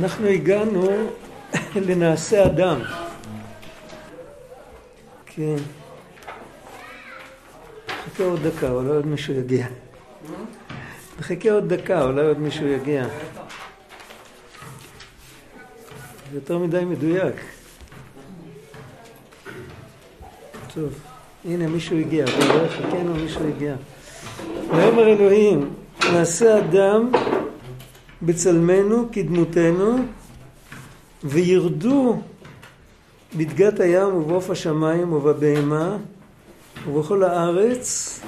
אנחנו הגענו לנעשה אדם. כן. נחכה עוד דקה, אולי עוד מישהו יגיע. נחכה עוד דקה, אולי עוד מישהו יגיע. זה יותר מדי מדויק. טוב, הנה מישהו הגיע, בואו חיכינו, מישהו הגיע. ויאמר אלוהים, נעשה אדם בצלמנו כדמותנו וירדו בדגת הים ובעוף השמיים ובבהמה ובכל הארץ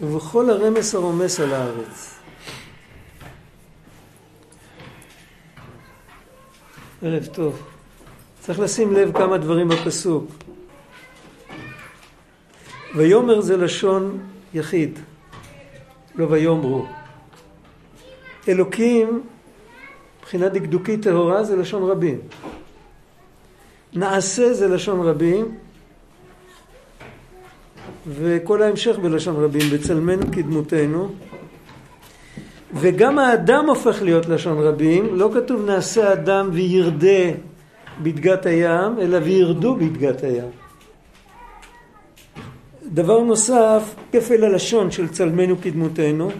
ובכל הרמס הרומס על הארץ. ערב טוב. צריך לשים לב כמה דברים בפסוק. ויאמר זה לשון יחיד, לא ויאמרו. אלוקים, מבחינה דקדוקית טהורה, זה לשון רבים. נעשה זה לשון רבים, וכל ההמשך בלשון רבים, בצלמנו כדמותנו. וגם האדם הופך להיות לשון רבים, לא כתוב נעשה אדם וירדה בדגת הים, אלא וירדו בדגת הים. דבר נוסף, כפל הלשון של צלמנו כדמותנו.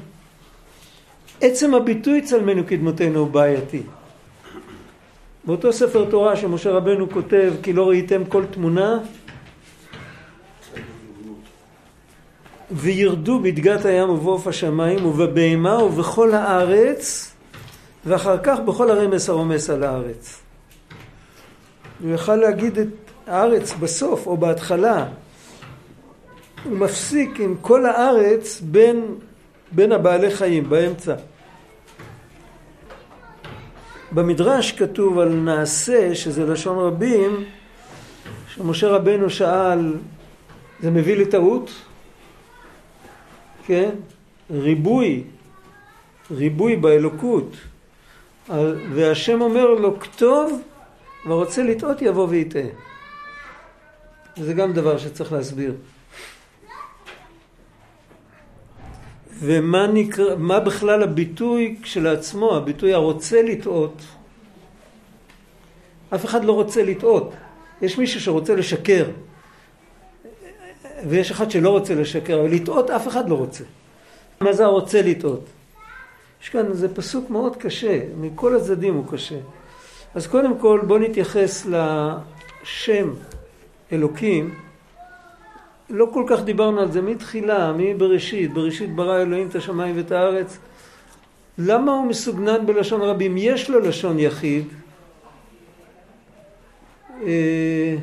עצם הביטוי צלמנו כדמותנו הוא בעייתי. באותו ספר תורה שמשה רבנו כותב כי לא ראיתם כל תמונה וירדו בדגת הים ובעוף השמיים ובבהמה ובכל הארץ ואחר כך בכל הרמס הרומס על הארץ. הוא יכל להגיד את הארץ בסוף או בהתחלה. הוא מפסיק עם כל הארץ בין, בין הבעלי חיים, באמצע. במדרש כתוב על נעשה, שזה לשון רבים, שמשה רבנו שאל, זה מביא לטעות? כן? ריבוי, ריבוי באלוקות. והשם אומר לו, כתוב, ורוצה לטעות יבוא ויטעה. זה גם דבר שצריך להסביר. ומה נקרא, מה בכלל הביטוי כשלעצמו, הביטוי הרוצה לטעות. אף אחד לא רוצה לטעות. יש מישהו שרוצה לשקר, ויש אחד שלא רוצה לשקר, אבל לטעות אף אחד לא רוצה. מה זה הרוצה לטעות? יש כאן, זה פסוק מאוד קשה, מכל הצדדים הוא קשה. אז קודם כל בואו נתייחס לשם אלוקים. לא כל כך דיברנו על זה מתחילה, מבראשית, בראשית ברא אלוהים את השמיים ואת הארץ. למה הוא מסוגנן בלשון רבים? יש לו לשון יחיד. אה,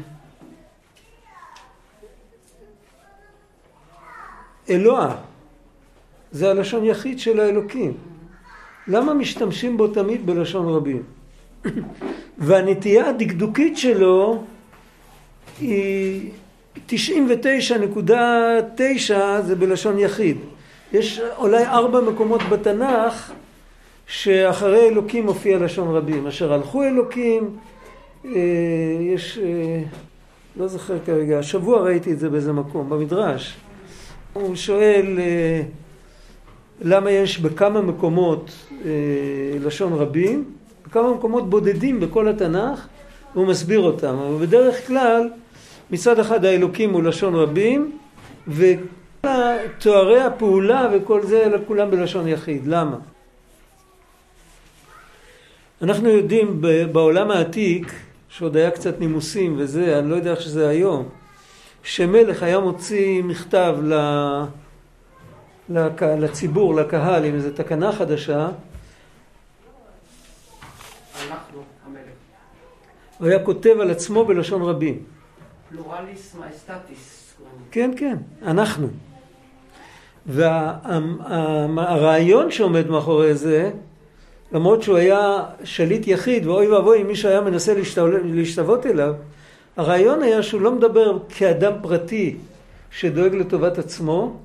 אלוה, זה הלשון יחיד של האלוקים. למה משתמשים בו תמיד בלשון רבים? והנטייה הדקדוקית שלו היא 99.9 זה בלשון יחיד. יש אולי ארבע מקומות בתנ"ך שאחרי אלוקים מופיע לשון רבים. אשר הלכו אלוקים, אה, יש, אה, לא זוכר כרגע, השבוע ראיתי את זה באיזה מקום, במדרש. הוא שואל אה, למה יש בכמה מקומות לשון רבים, בכמה מקומות בודדים בכל התנ"ך, והוא מסביר אותם. אבל בדרך כלל מצד אחד האלוקים הוא לשון רבים, ותוארי הפעולה וכל זה, כולם בלשון יחיד. למה? אנחנו יודעים בעולם העתיק, שעוד היה קצת נימוסים וזה, אני לא יודע איך שזה היום, שמלך היה מוציא מכתב ל... לק... לציבור, לקהל, עם איזו תקנה חדשה. אנחנו, המלך. הוא היה כותב על עצמו בלשון רבים. פלורליס מאסטטיס. כן, כן, אנחנו. והרעיון וה, שעומד מאחורי זה, למרות שהוא היה שליט יחיד, ואוי ואבוי אם מישהו היה מנסה להשתוות אליו, הרעיון היה שהוא לא מדבר כאדם פרטי שדואג לטובת עצמו,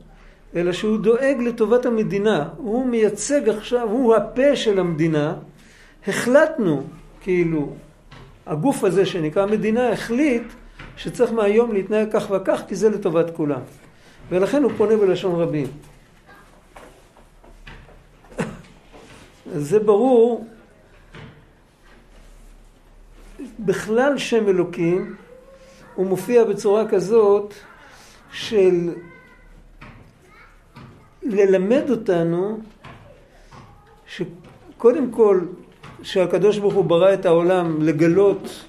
אלא שהוא דואג לטובת המדינה. הוא מייצג עכשיו, הוא הפה של המדינה. החלטנו, כאילו, הגוף הזה שנקרא מדינה החליט שצריך מהיום להתנהג כך וכך, כי זה לטובת כולם. ולכן הוא פונה בלשון רבים. זה ברור בכלל שם אלוקים הוא מופיע בצורה כזאת של ללמד אותנו שקודם כל שהקדוש ברוך הוא ברא את העולם לגלות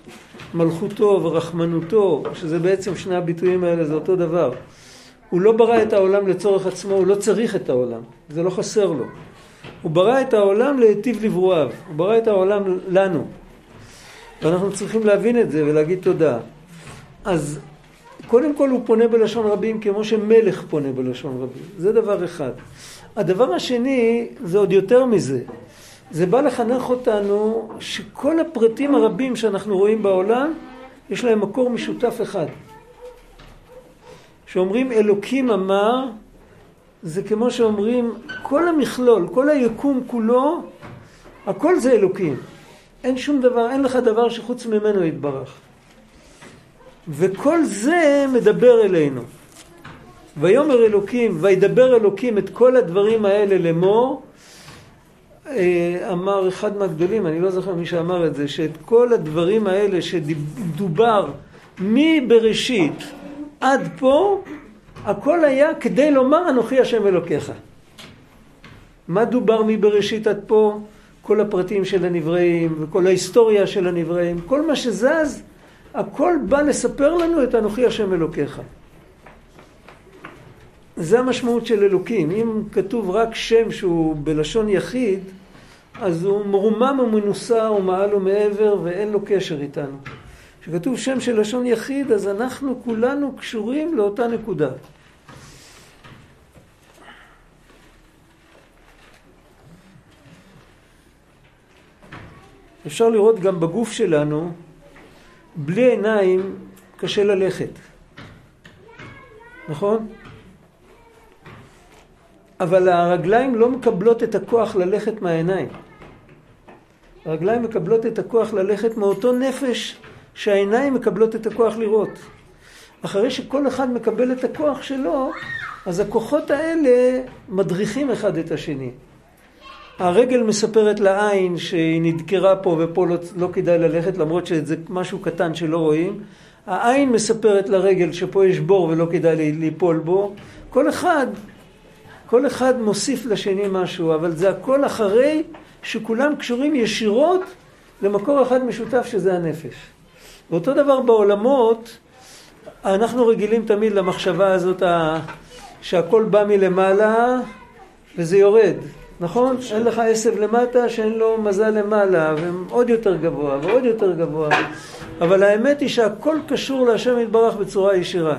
מלכותו ורחמנותו, שזה בעצם שני הביטויים האלה זה אותו דבר. הוא לא ברא את העולם לצורך עצמו, הוא לא צריך את העולם, זה לא חסר לו. הוא ברא את העולם להיטיב לברואיו, הוא ברא את העולם לנו. ואנחנו צריכים להבין את זה ולהגיד תודה. אז קודם כל הוא פונה בלשון רבים כמו שמלך פונה בלשון רבים. זה דבר אחד. הדבר השני זה עוד יותר מזה. זה בא לחנך אותנו שכל הפרטים הרבים שאנחנו רואים בעולם יש להם מקור משותף אחד. כשאומרים אלוקים אמר זה כמו שאומרים כל המכלול, כל היקום כולו הכל זה אלוקים. אין שום דבר, אין לך דבר שחוץ ממנו יתברך. וכל זה מדבר אלינו. ויאמר אלוקים, וידבר אלוקים את כל הדברים האלה לאמור, אמר אחד מהגדולים, אני לא זוכר מי שאמר את זה, שאת כל הדברים האלה שדובר מבראשית עד פה, הכל היה כדי לומר אנוכי השם אלוקיך. מה דובר מבראשית עד פה? כל הפרטים של הנבראים וכל ההיסטוריה של הנבראים, כל מה שזז, הכל בא לספר לנו את אנוכי השם אלוקיך. זה המשמעות של אלוקים. אם כתוב רק שם שהוא בלשון יחיד, אז הוא מרומם ומנוסה ומעל ומעבר ואין לו קשר איתנו. כשכתוב שם של לשון יחיד, אז אנחנו כולנו קשורים לאותה נקודה. אפשר לראות גם בגוף שלנו, בלי עיניים קשה ללכת. נכון? אבל הרגליים לא מקבלות את הכוח ללכת מהעיניים. הרגליים מקבלות את הכוח ללכת מאותו נפש שהעיניים מקבלות את הכוח לראות. אחרי שכל אחד מקבל את הכוח שלו, אז הכוחות האלה מדריכים אחד את השני. הרגל מספרת לעין שהיא נדקרה פה ופה לא, לא כדאי ללכת למרות שזה משהו קטן שלא רואים. העין מספרת לרגל שפה יש בור ולא כדאי ליפול בו. כל אחד, כל אחד מוסיף לשני משהו, אבל זה הכל אחרי שכולם קשורים ישירות למקור אחד משותף שזה הנפש. ואותו דבר בעולמות, אנחנו רגילים תמיד למחשבה הזאת שהכל בא מלמעלה וזה יורד. נכון? אין לך עשב למטה שאין לו מזל למעלה, ועוד יותר גבוה ועוד יותר גבוה. אבל האמת היא שהכל קשור להשם יתברך בצורה ישירה.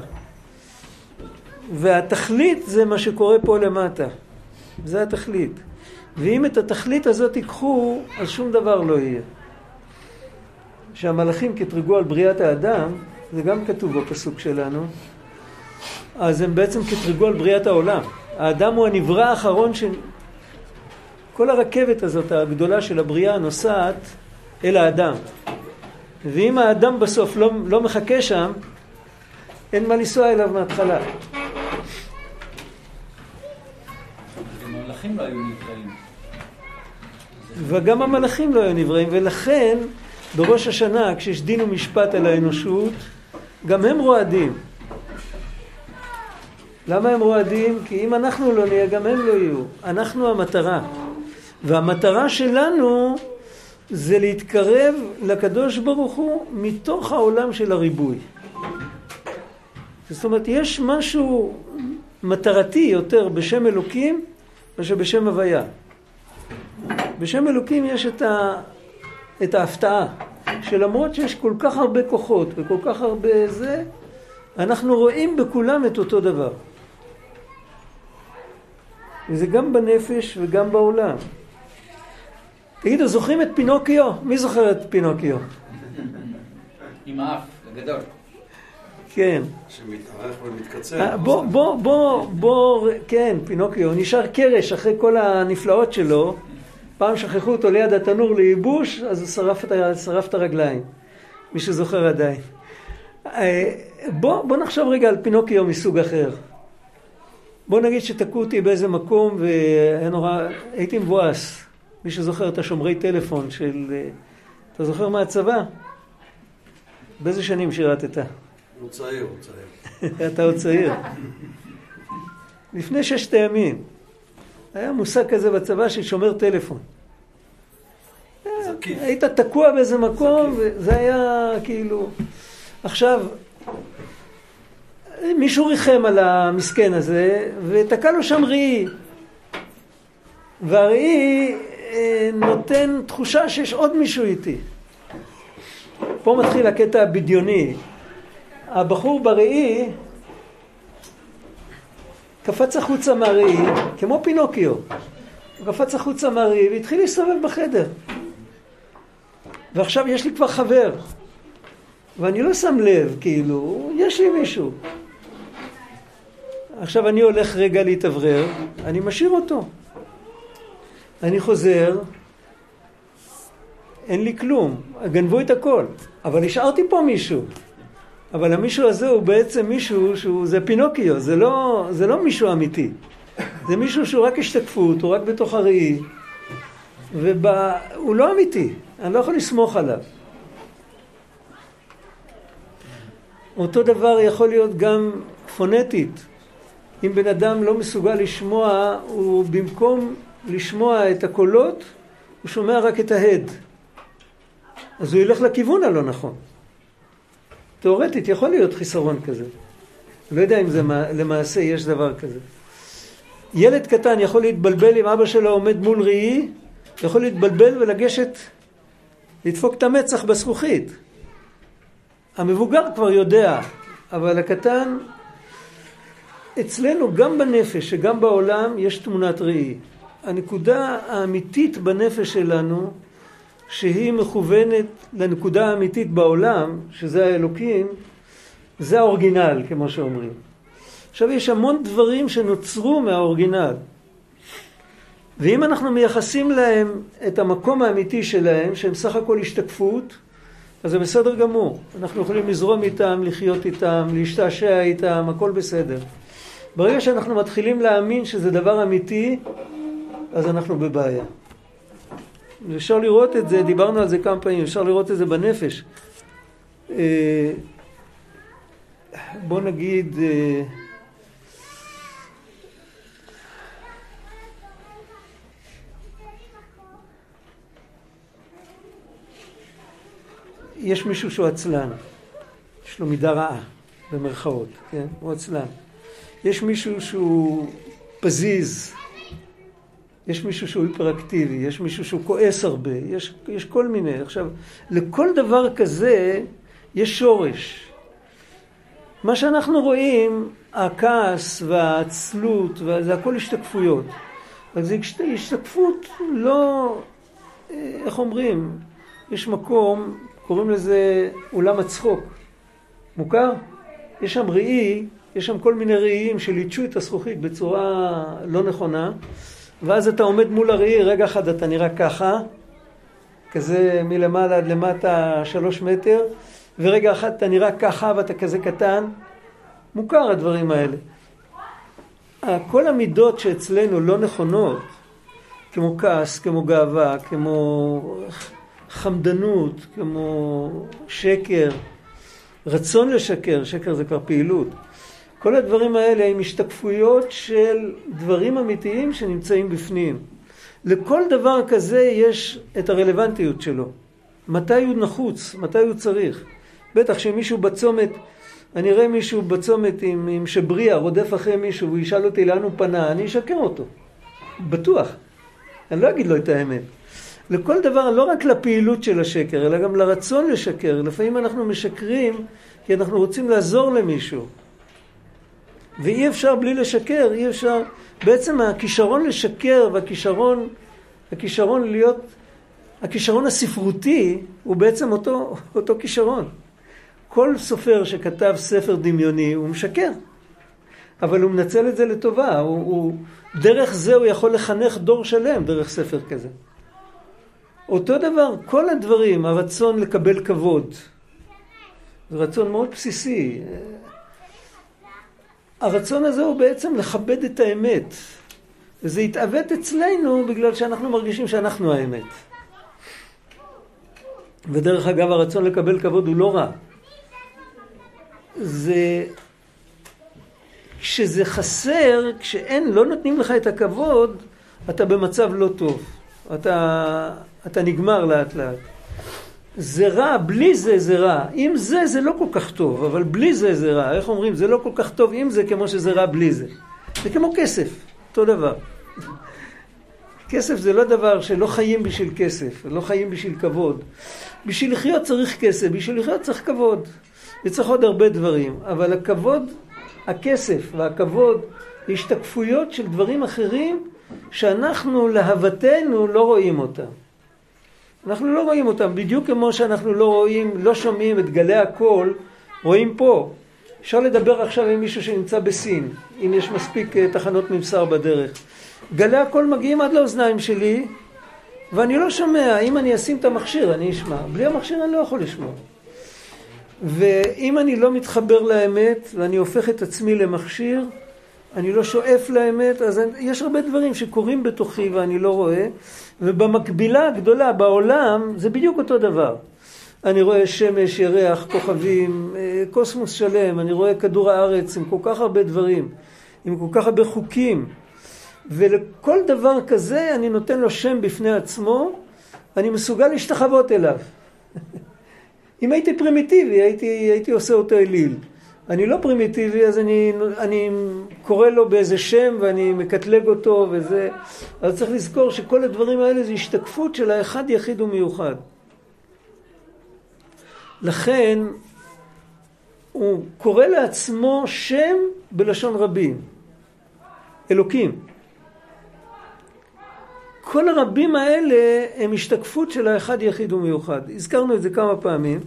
והתכלית זה מה שקורה פה למטה. זה התכלית. ואם את התכלית הזאת ייקחו, אז שום דבר לא יהיה. שהמלאכים קטרגו על בריאת האדם, זה גם כתוב בפסוק שלנו, אז הם בעצם קטרגו על בריאת העולם. האדם הוא הנברא האחרון ש... כל הרכבת הזאת הגדולה של הבריאה נוסעת אל האדם. ואם האדם בסוף לא, לא מחכה שם, אין מה לנסוע אליו מההתחלה. המלאכים לא היו נבראים. וגם המלאכים לא היו נבראים, ולכן בראש השנה, כשיש דין ומשפט על האנושות, גם הם רועדים. למה הם רועדים? כי אם אנחנו לא נהיה, גם הם לא יהיו. אנחנו המטרה. והמטרה שלנו זה להתקרב לקדוש ברוך הוא מתוך העולם של הריבוי. זאת אומרת, יש משהו מטרתי יותר בשם אלוקים מאשר בשם הוויה. בשם אלוקים יש את, ה, את ההפתעה, שלמרות שיש כל כך הרבה כוחות וכל כך הרבה זה, אנחנו רואים בכולם את אותו דבר. וזה גם בנפש וגם בעולם. תגידו, זוכרים את פינוקיו? מי זוכר את פינוקיו? עם האף, הגדול. כן. שמתארך ומתקצר. אה, בוא, בוא, בוא, בוא, כן, פינוקיו, נשאר קרש אחרי כל הנפלאות שלו. פעם שכחו אותו ליד התנור לייבוש, אז הוא שרף את, שרף את הרגליים. מי שזוכר עדיין. אה, בוא, בוא נחשוב רגע על פינוקיו מסוג אחר. בוא נגיד שתקעו אותי באיזה מקום והיה נורא, הייתי מבואס. מי שזוכר את השומרי טלפון של... אה, אתה זוכר מהצבא? באיזה שנים שירתת? הוא צעיר, הוא צעיר. אתה עוד צעיר. לפני ששת הימים. היה מושג כזה בצבא של שומר טלפון. זקיף. היית תקוע באיזה מקום, וזה היה כאילו... עכשיו, מישהו ריחם על המסכן הזה, ותקע לו שם ראי. והראי אה, נותן תחושה שיש עוד מישהו איתי. פה מתחיל הקטע הבדיוני. הבחור בראי קפץ החוצה מהראי, כמו פינוקיו. הוא קפץ החוצה מהראי והתחיל להסתובב בחדר. ועכשיו יש לי כבר חבר. ואני לא שם לב, כאילו, יש לי מישהו. עכשיו אני הולך רגע להתאוורר, אני משאיר אותו. אני חוזר, אין לי כלום, גנבו את הכל, אבל השארתי פה מישהו. אבל המישהו הזה הוא בעצם מישהו שהוא, זה פינוקיו, זה לא, זה לא מישהו אמיתי. זה מישהו שהוא רק השתקפות, הוא רק בתוך הראי, והוא לא אמיתי, אני לא יכול לסמוך עליו. אותו דבר יכול להיות גם פונטית. אם בן אדם לא מסוגל לשמוע, הוא במקום לשמוע את הקולות, הוא שומע רק את ההד. אז הוא ילך לכיוון הלא נכון. תאורטית יכול להיות חיסרון כזה. לא יודע אם זה למעשה יש דבר כזה. ילד קטן יכול להתבלבל אם אבא שלו עומד מול ראי, יכול להתבלבל ולגשת, לדפוק את המצח בזכוכית. המבוגר כבר יודע, אבל הקטן, אצלנו גם בנפש וגם בעולם יש תמונת ראי. הנקודה האמיתית בנפש שלנו, שהיא מכוונת לנקודה האמיתית בעולם, שזה האלוקים, זה האורגינל, כמו שאומרים. עכשיו, יש המון דברים שנוצרו מהאורגינל. ואם אנחנו מייחסים להם את המקום האמיתי שלהם, שהם סך הכל השתקפות, אז זה בסדר גמור. אנחנו יכולים לזרום איתם, לחיות איתם, להשתעשע איתם, הכל בסדר. ברגע שאנחנו מתחילים להאמין שזה דבר אמיתי, אז אנחנו בבעיה. אפשר לראות את זה, דיברנו על זה כמה פעמים, אפשר לראות את זה בנפש. אה, בוא נגיד, אה, יש מישהו שהוא עצלן, יש לו מידה רעה, במרכאות, כן? הוא עצלן. יש מישהו שהוא פזיז, יש מישהו שהוא היפראקטיבי, יש מישהו שהוא כועס הרבה, יש, יש כל מיני. עכשיו, לכל דבר כזה יש שורש. מה שאנחנו רואים, הכעס והעצלות, זה הכל השתקפויות. אז זה השתקפות לא, איך אומרים, יש מקום, קוראים לזה אולם הצחוק. מוכר? יש שם ראי, יש שם כל מיני ראיים שליטשו את הזכוכית בצורה לא נכונה. ואז אתה עומד מול הראי, רגע אחד אתה נראה ככה, כזה מלמעלה עד למטה שלוש מטר, ורגע אחד אתה נראה ככה ואתה כזה קטן. מוכר הדברים האלה. כל המידות שאצלנו לא נכונות, כמו כעס, כמו גאווה, כמו חמדנות, כמו שקר, רצון לשקר, שקר זה כבר פעילות. כל הדברים האלה הם השתקפויות של דברים אמיתיים שנמצאים בפנים. לכל דבר כזה יש את הרלוונטיות שלו. מתי הוא נחוץ, מתי הוא צריך. בטח שמישהו בצומת, אני אראה מישהו בצומת עם, עם שבריע רודף אחרי מישהו והוא ישאל אותי לאן הוא פנה, אני אשקר אותו. בטוח. אני לא אגיד לו את האמת. לכל דבר, לא רק לפעילות של השקר, אלא גם לרצון לשקר. לפעמים אנחנו משקרים כי אנחנו רוצים לעזור למישהו. ואי אפשר בלי לשקר, אי אפשר... בעצם הכישרון לשקר והכישרון הכישרון להיות... הכישרון הספרותי הוא בעצם אותו, אותו כישרון. כל סופר שכתב ספר דמיוני הוא משקר, אבל הוא מנצל את זה לטובה. הוא, הוא, דרך זה הוא יכול לחנך דור שלם, דרך ספר כזה. אותו דבר, כל הדברים, הרצון לקבל כבוד, זה רצון מאוד בסיסי. הרצון הזה הוא בעצם לכבד את האמת. וזה יתעוות אצלנו בגלל שאנחנו מרגישים שאנחנו האמת. ודרך אגב, הרצון לקבל כבוד הוא לא רע. זה כשזה חסר, כשאין, לא נותנים לך את הכבוד, אתה במצב לא טוב. אתה, אתה נגמר לאט לאט. זה רע, בלי זה זה רע. עם זה זה לא כל כך טוב, אבל בלי זה זה רע. איך אומרים? זה לא כל כך טוב עם זה כמו שזה רע בלי זה. זה כמו כסף, אותו דבר. כסף זה לא דבר שלא חיים בשביל כסף, לא חיים בשביל כבוד. בשביל לחיות צריך כסף, בשביל לחיות צריך כבוד. וצריך עוד הרבה דברים, אבל הכבוד, הכסף והכבוד, השתקפויות של דברים אחרים שאנחנו להוותנו לא רואים אותם. אנחנו לא רואים אותם, בדיוק כמו שאנחנו לא רואים, לא שומעים את גלי הקול, רואים פה. אפשר לדבר עכשיו עם מישהו שנמצא בסין, אם יש מספיק אה, תחנות ממסר בדרך. גלי הקול מגיעים עד לאוזניים שלי, ואני לא שומע. אם אני אשים את המכשיר, אני אשמע. בלי המכשיר אני לא יכול לשמוע. ואם אני לא מתחבר לאמת, ואני הופך את עצמי למכשיר, אני לא שואף לאמת, אז יש הרבה דברים שקורים בתוכי ואני לא רואה, ובמקבילה הגדולה בעולם זה בדיוק אותו דבר. אני רואה שמש, ירח, כוכבים, אה, קוסמוס שלם, אני רואה כדור הארץ עם כל כך הרבה דברים, עם כל כך הרבה חוקים, ולכל דבר כזה אני נותן לו שם בפני עצמו, אני מסוגל להשתחוות אליו. אם הייתי פרימיטיבי, הייתי, הייתי עושה אותו אליל. אני לא פרימיטיבי, אז אני, אני קורא לו באיזה שם ואני מקטלג אותו וזה... אז צריך לזכור שכל הדברים האלה זה השתקפות של האחד יחיד ומיוחד. לכן הוא קורא לעצמו שם בלשון רבים, אלוקים. כל הרבים האלה הם השתקפות של האחד יחיד ומיוחד. הזכרנו את זה כמה פעמים,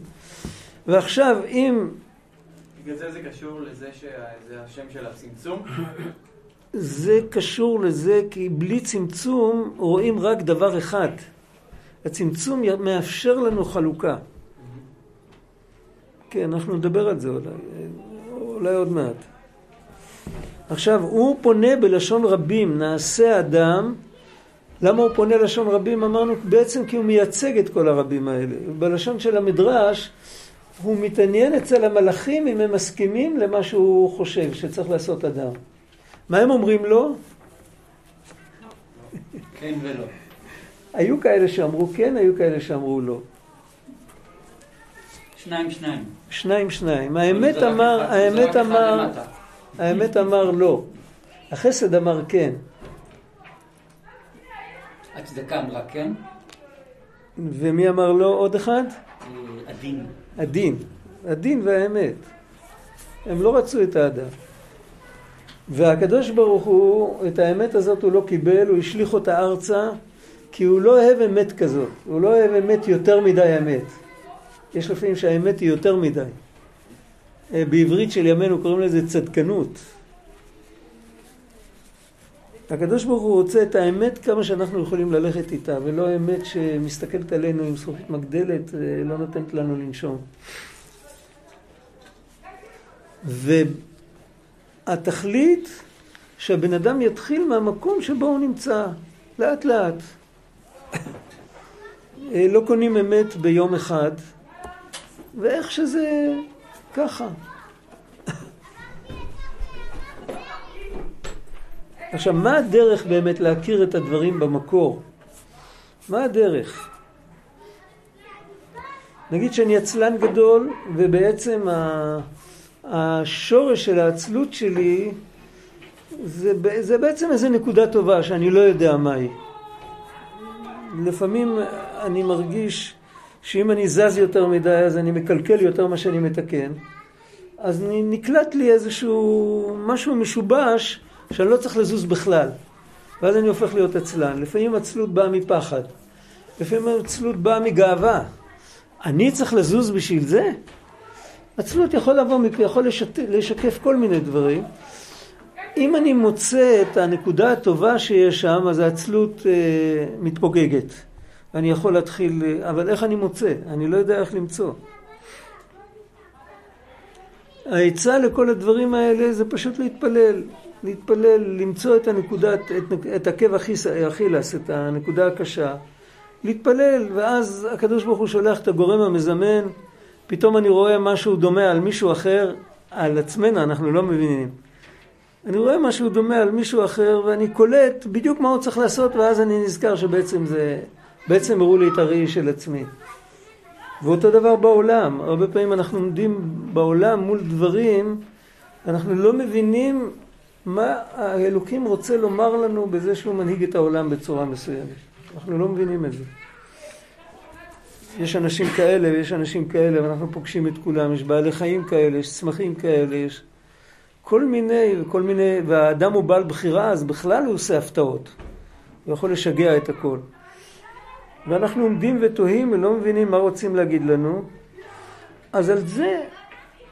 ועכשיו אם... בגלל זה זה קשור לזה שזה השם של הצמצום? זה קשור לזה כי בלי צמצום רואים רק דבר אחד. הצמצום מאפשר לנו חלוקה. כן, אנחנו נדבר על זה אולי, אולי עוד מעט. עכשיו, הוא פונה בלשון רבים, נעשה אדם, למה הוא פונה לשון רבים? אמרנו בעצם כי הוא מייצג את כל הרבים האלה. בלשון של המדרש הוא מתעניין אצל המלאכים אם הם מסכימים למה שהוא חושב שצריך לעשות אדם. מה הם אומרים לו? כן ולא. היו כאלה שאמרו כן, היו כאלה שאמרו לא. שניים שניים. שניים שניים. האמת אמר, האמת אמר, האמת אמר לא. החסד אמר כן. הצדקה אמרה כן? ומי אמר לא עוד אחד? הדין. הדין. הדין והאמת. הם לא רצו את האדם. והקדוש ברוך הוא, את האמת הזאת הוא לא קיבל, הוא השליך אותה ארצה, כי הוא לא אוהב אמת כזאת. הוא לא אוהב אמת יותר מדי אמת. יש לפעמים שהאמת היא יותר מדי. אה, בעברית של ימינו קוראים לזה צדקנות. הקדוש ברוך הוא רוצה את האמת כמה שאנחנו יכולים ללכת איתה, ולא אמת שמסתכלת עלינו עם זכוכית מגדלת, ולא נותנת לנו לנשום. והתכלית שהבן אדם יתחיל מהמקום שבו הוא נמצא, לאט לאט. לא קונים אמת ביום אחד, ואיך שזה ככה. עכשיו, מה הדרך באמת להכיר את הדברים במקור? מה הדרך? נגיד שאני עצלן גדול, ובעצם השורש של העצלות שלי זה, זה בעצם איזה נקודה טובה שאני לא יודע מהי. לפעמים אני מרגיש שאם אני זז יותר מדי אז אני מקלקל יותר ממה שאני מתקן. אז נקלט לי איזשהו משהו משובש שאני לא צריך לזוז בכלל. ואז אני הופך להיות עצלן. לפעמים עצלות באה מפחד. לפעמים עצלות באה מגאווה. אני צריך לזוז בשביל זה? עצלות יכול לבוא, יכול לשת, לשקף כל מיני דברים. אם אני מוצא את הנקודה הטובה שיש שם, אז העצלות אה, מתפוגגת. אני יכול להתחיל, אה, אבל איך אני מוצא? אני לא יודע איך למצוא. העצה לכל הדברים האלה זה פשוט להתפלל. להתפלל, למצוא את הנקודת, את, את עקב אכילס, את הנקודה הקשה, להתפלל, ואז הקדוש ברוך הוא שולח את הגורם המזמן, פתאום אני רואה משהו דומה על מישהו אחר, על עצמנו אנחנו לא מבינים. אני רואה משהו דומה על מישהו אחר ואני קולט בדיוק מה הוא צריך לעשות ואז אני נזכר שבעצם זה, בעצם הראו לי את הראי של עצמי. ואותו דבר בעולם, הרבה פעמים אנחנו עומדים בעולם מול דברים, אנחנו לא מבינים מה האלוקים רוצה לומר לנו בזה שהוא מנהיג את העולם בצורה מסוימת. אנחנו לא מבינים את זה. יש אנשים כאלה ויש אנשים כאלה, ואנחנו פוגשים את כולם, יש בעלי חיים כאלה, יש צמחים כאלה, יש כל מיני, כל מיני, והאדם הוא בעל בחירה, אז בכלל הוא עושה הפתעות. הוא יכול לשגע את הכל. ואנחנו עומדים ותוהים ולא מבינים מה רוצים להגיד לנו, אז על זה,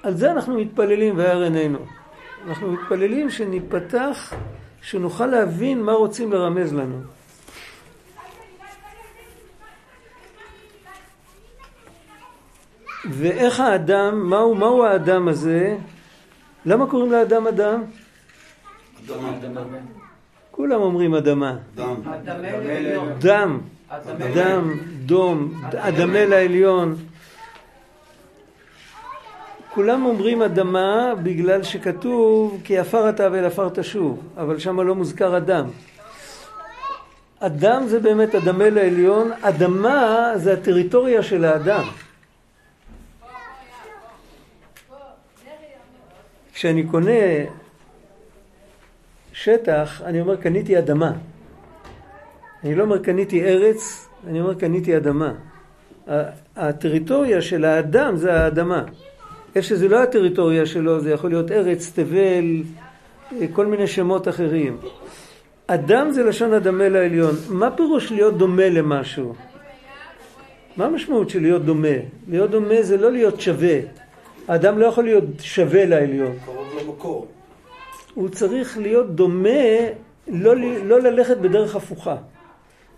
על זה אנחנו מתפללים וירא עינינו. אנחנו מתפללים שניפתח, שנוכל להבין מה רוצים לרמז לנו. ואיך האדם, מהו, מהו האדם הזה? למה קוראים לאדם אדם? אדמה. כולם אומרים אדמה. דם. דם, דם, דום, אדמה לעליון. כולם אומרים אדמה בגלל שכתוב כי עפר אתה ואל עפר תשוב, אבל שם לא מוזכר אדם. אדם זה באמת אדמה לעליון, אדמה זה הטריטוריה של האדם. כשאני קונה שטח, אני אומר קניתי אדמה. אני לא אומר קניתי ארץ, אני אומר קניתי אדמה. הטריטוריה של האדם זה האדמה. איפה שזה לא הטריטוריה שלו, זה יכול להיות ארץ, תבל, כל מיני שמות אחרים. אדם זה לשון הדמה לעליון. מה פירוש להיות דומה למשהו? מה המשמעות של להיות דומה? להיות דומה זה לא להיות שווה. האדם לא יכול להיות שווה לעליון. הוא צריך להיות דומה, לא, ל- לא ללכת בדרך הפוכה.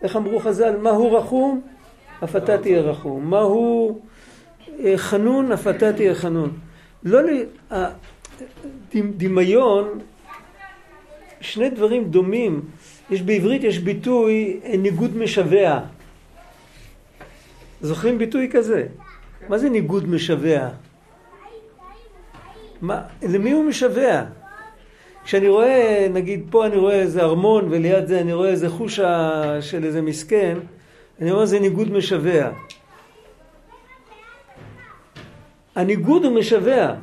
איך אמרו חז"ל? מה הוא רחום? אף אתה תהיה רחום. מה הוא אה, חנון? אף אתה תהיה חנון. לא ל... דמיון, שני דברים דומים. יש בעברית, יש ביטוי אה, ניגוד משווע. זוכרים ביטוי כזה? מה זה ניגוד משווע? מה, למי הוא משווע? כשאני רואה, נגיד פה אני רואה איזה ארמון וליד זה אני רואה איזה חושה של איזה מסכן, אני אומר זה ניגוד משווע. הניגוד הוא משווע,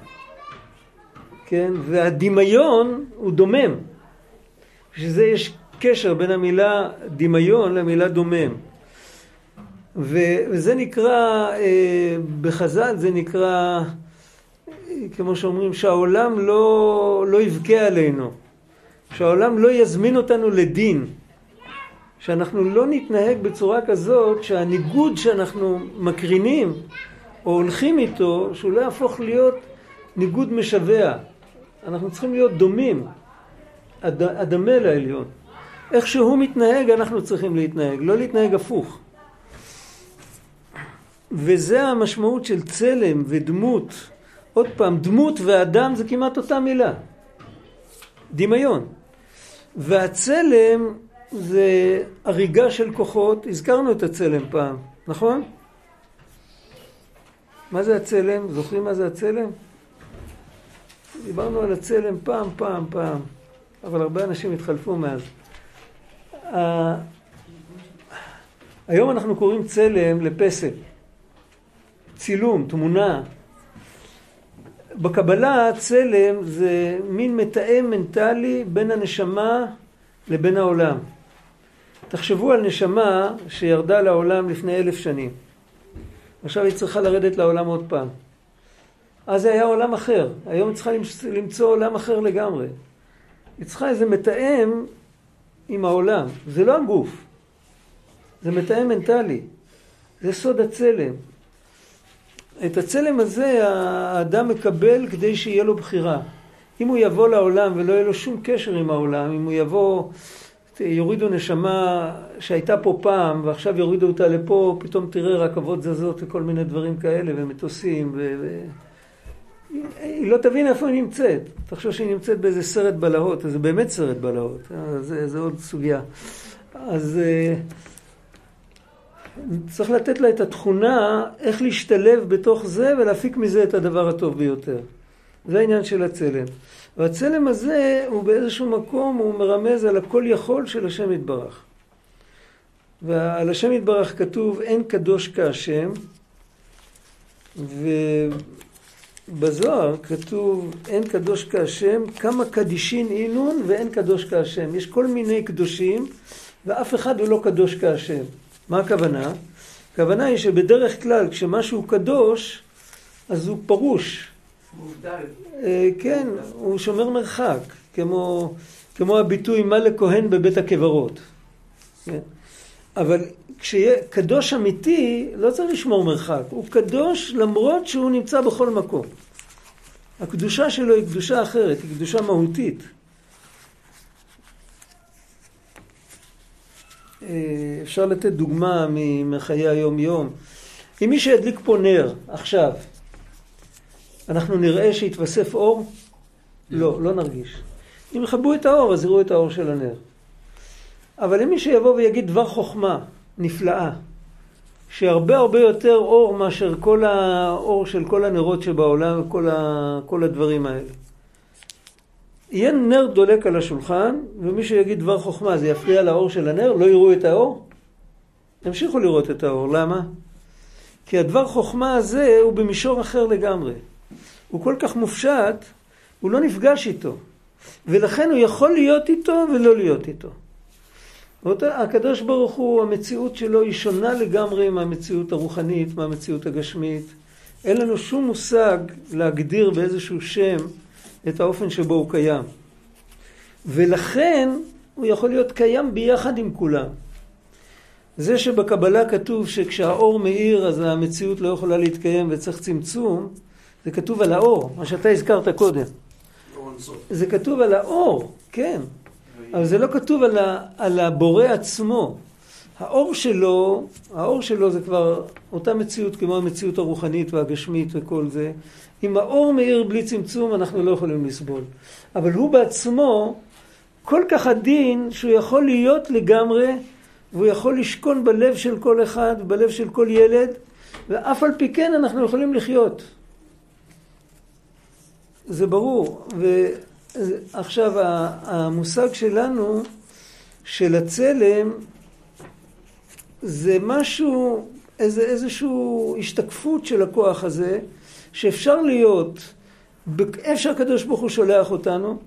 כן? והדמיון הוא דומם. בשביל זה יש קשר בין המילה דמיון למילה דומם. וזה נקרא, אה, בחז"ל זה נקרא, כמו שאומרים, שהעולם לא, לא יבכה עלינו, שהעולם לא יזמין אותנו לדין, שאנחנו לא נתנהג בצורה כזאת שהניגוד שאנחנו מקרינים או הולכים איתו, שהוא לא יהפוך להיות ניגוד משווע. אנחנו צריכים להיות דומים, הד- הדמה לעליון. איך שהוא מתנהג אנחנו צריכים להתנהג, לא להתנהג הפוך. וזה המשמעות של צלם ודמות. עוד פעם, דמות ואדם זה כמעט אותה מילה. דמיון. והצלם זה הריגה של כוחות, הזכרנו את הצלם פעם, נכון? מה זה הצלם? זוכרים מה זה הצלם? דיברנו על הצלם פעם, פעם, פעם, אבל הרבה אנשים התחלפו מאז. היום אנחנו קוראים צלם לפסל. צילום, תמונה. בקבלה צלם זה מין מתאם מנטלי בין הנשמה לבין העולם. תחשבו על נשמה שירדה לעולם לפני אלף שנים. עכשיו היא צריכה לרדת לעולם עוד פעם. אז זה היה עולם אחר. היום היא צריכה למצוא עולם אחר לגמרי. היא צריכה איזה מתאם עם העולם. זה לא הגוף. זה מתאם מנטלי. זה סוד הצלם. את הצלם הזה האדם מקבל כדי שיהיה לו בחירה. אם הוא יבוא לעולם ולא יהיה לו שום קשר עם העולם, אם הוא יבוא, יורידו נשמה שהייתה פה פעם ועכשיו יורידו אותה לפה, פתאום תראה רכבות זזות וכל מיני דברים כאלה ומטוסים ו... היא לא תבין איפה היא נמצאת. תחשוב שהיא נמצאת באיזה סרט בלהות, זה באמת סרט בלהות, זה, זה עוד סוגיה. אז צריך לתת לה את התכונה איך להשתלב בתוך זה ולהפיק מזה את הדבר הטוב ביותר. זה העניין של הצלם. והצלם הזה הוא באיזשהו מקום, הוא מרמז על הכל יכול של השם יתברך. ועל השם יתברך כתוב אין קדוש כהשם, ובזוהר כתוב אין קדוש כהשם, כמה קדישין אינון ואין קדוש כהשם. יש כל מיני קדושים ואף אחד הוא לא קדוש כהשם. מה הכוונה? הכוונה היא שבדרך כלל כשמשהו קדוש אז הוא פרוש. אה, כן, הוא שומר מרחק, כמו, כמו הביטוי מה לכהן בבית הקברות. כן. אבל כשיהיה קדוש אמיתי, לא צריך לשמור מרחק. הוא קדוש למרות שהוא נמצא בכל מקום. הקדושה שלו היא קדושה אחרת, היא קדושה מהותית. אה, אפשר לתת דוגמה מחיי היום-יום. אם מי שידליק פה נר עכשיו, אנחנו נראה שהתווסף אור? לא, לא נרגיש. אם יכבו את האור, אז יראו את האור של הנר. אבל אם מי שיבוא ויגיד דבר חוכמה נפלאה, שהרבה הרבה יותר אור מאשר כל האור של כל הנרות שבעולם וכל ה... כל הדברים האלה. יהיה נר דולק על השולחן, ומי שיגיד דבר חוכמה זה יפריע לאור של הנר, לא יראו את האור? ימשיכו לראות את האור. למה? כי הדבר חוכמה הזה הוא במישור אחר לגמרי. הוא כל כך מופשט, הוא לא נפגש איתו. ולכן הוא יכול להיות איתו ולא להיות איתו. הקדוש ברוך הוא, המציאות שלו היא שונה לגמרי מהמציאות הרוחנית, מהמציאות הגשמית. אין לנו שום מושג להגדיר באיזשהו שם את האופן שבו הוא קיים. ולכן הוא יכול להיות קיים ביחד עם כולם. זה שבקבלה כתוב שכשהאור מאיר אז המציאות לא יכולה להתקיים וצריך צמצום, זה כתוב על האור, מה שאתה הזכרת קודם. זה כתוב על האור, כן. אבל זה לא כתוב על, ה, על הבורא עצמו. האור שלו, האור שלו זה כבר אותה מציאות כמו המציאות הרוחנית והגשמית וכל זה. אם האור מאיר בלי צמצום אנחנו לא יכולים לסבול. אבל הוא בעצמו כל כך עדין שהוא יכול להיות לגמרי והוא יכול לשכון בלב של כל אחד, בלב של כל ילד, ואף על פי כן אנחנו יכולים לחיות. זה ברור. ועכשיו המושג שלנו של הצלם זה משהו, איזה, איזושהי השתקפות של הכוח הזה, שאפשר להיות, איפה שהקדוש ברוך הוא שולח אותנו,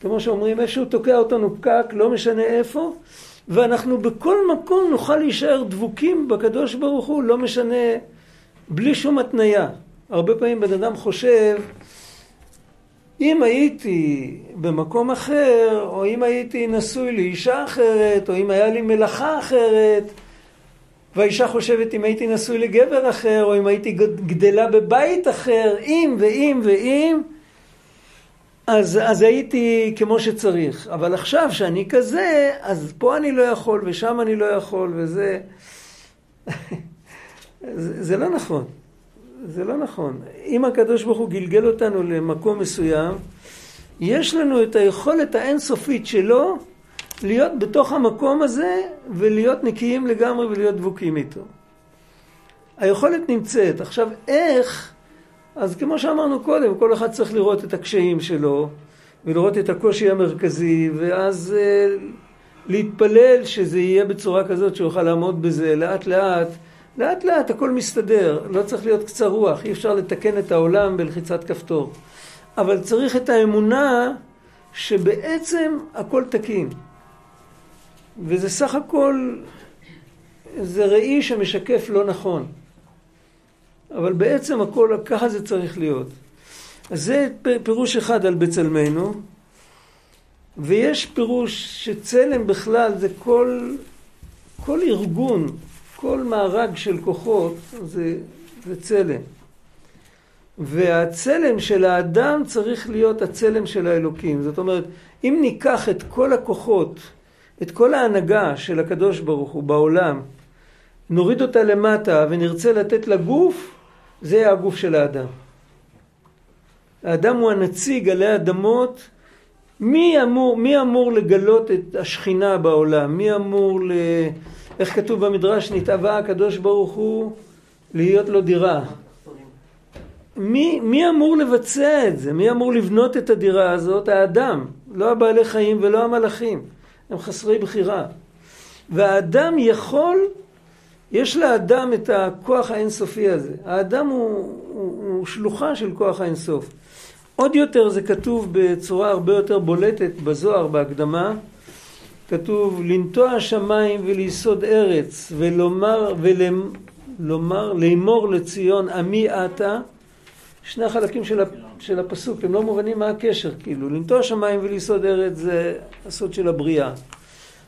כמו שאומרים, איפה שהוא תוקע אותנו פקק, לא משנה איפה, ואנחנו בכל מקום נוכל להישאר דבוקים בקדוש ברוך הוא, לא משנה, בלי שום התניה. הרבה פעמים בן אדם חושב אם הייתי במקום אחר, או אם הייתי נשוי לאישה אחרת, או אם היה לי מלאכה אחרת, והאישה חושבת אם הייתי נשוי לגבר אחר, או אם הייתי גדלה בבית אחר, אם ואם ואם, אז, אז הייתי כמו שצריך. אבל עכשיו שאני כזה, אז פה אני לא יכול, ושם אני לא יכול, וזה... זה, זה לא נכון. זה לא נכון. אם הקדוש ברוך הוא גלגל אותנו למקום מסוים, יש לנו את היכולת האינסופית שלו להיות בתוך המקום הזה ולהיות נקיים לגמרי ולהיות דבוקים איתו. היכולת נמצאת. עכשיו, איך? אז כמו שאמרנו קודם, כל אחד צריך לראות את הקשיים שלו ולראות את הקושי המרכזי, ואז אה, להתפלל שזה יהיה בצורה כזאת שהוא יוכל לעמוד בזה לאט לאט. לאט לאט הכל מסתדר, לא צריך להיות קצר רוח, אי אפשר לתקן את העולם בלחיצת כפתור. אבל צריך את האמונה שבעצם הכל תקין. וזה סך הכל, זה ראי שמשקף לא נכון. אבל בעצם הכל, ככה זה צריך להיות. אז זה פירוש אחד על בצלמנו, ויש פירוש שצלם בכלל זה כל, כל ארגון, כל מארג של כוחות זה, זה צלם. והצלם של האדם צריך להיות הצלם של האלוקים. זאת אומרת, אם ניקח את כל הכוחות, את כל ההנהגה של הקדוש ברוך הוא בעולם, נוריד אותה למטה ונרצה לתת לה גוף, זה יהיה הגוף של האדם. האדם הוא הנציג עלי אדמות. מי אמור, מי אמור לגלות את השכינה בעולם? מי אמור ל... איך כתוב במדרש? נתאווה הקדוש ברוך הוא להיות לו דירה. מי, מי אמור לבצע את זה? מי אמור לבנות את הדירה הזאת? האדם, לא הבעלי חיים ולא המלאכים. הם חסרי בחירה. והאדם יכול, יש לאדם את הכוח האינסופי הזה. האדם הוא, הוא, הוא שלוחה של כוח האינסוף. עוד יותר זה כתוב בצורה הרבה יותר בולטת בזוהר, בהקדמה. כתוב לנטוע השמיים וליסוד ארץ ולומר, ולומר, לאמור לציון עמי אתה שני החלקים של, של הפסוק, הם לא מובנים מה הקשר, כאילו, לנטוע שמיים וליסוד ארץ זה הסוד של הבריאה.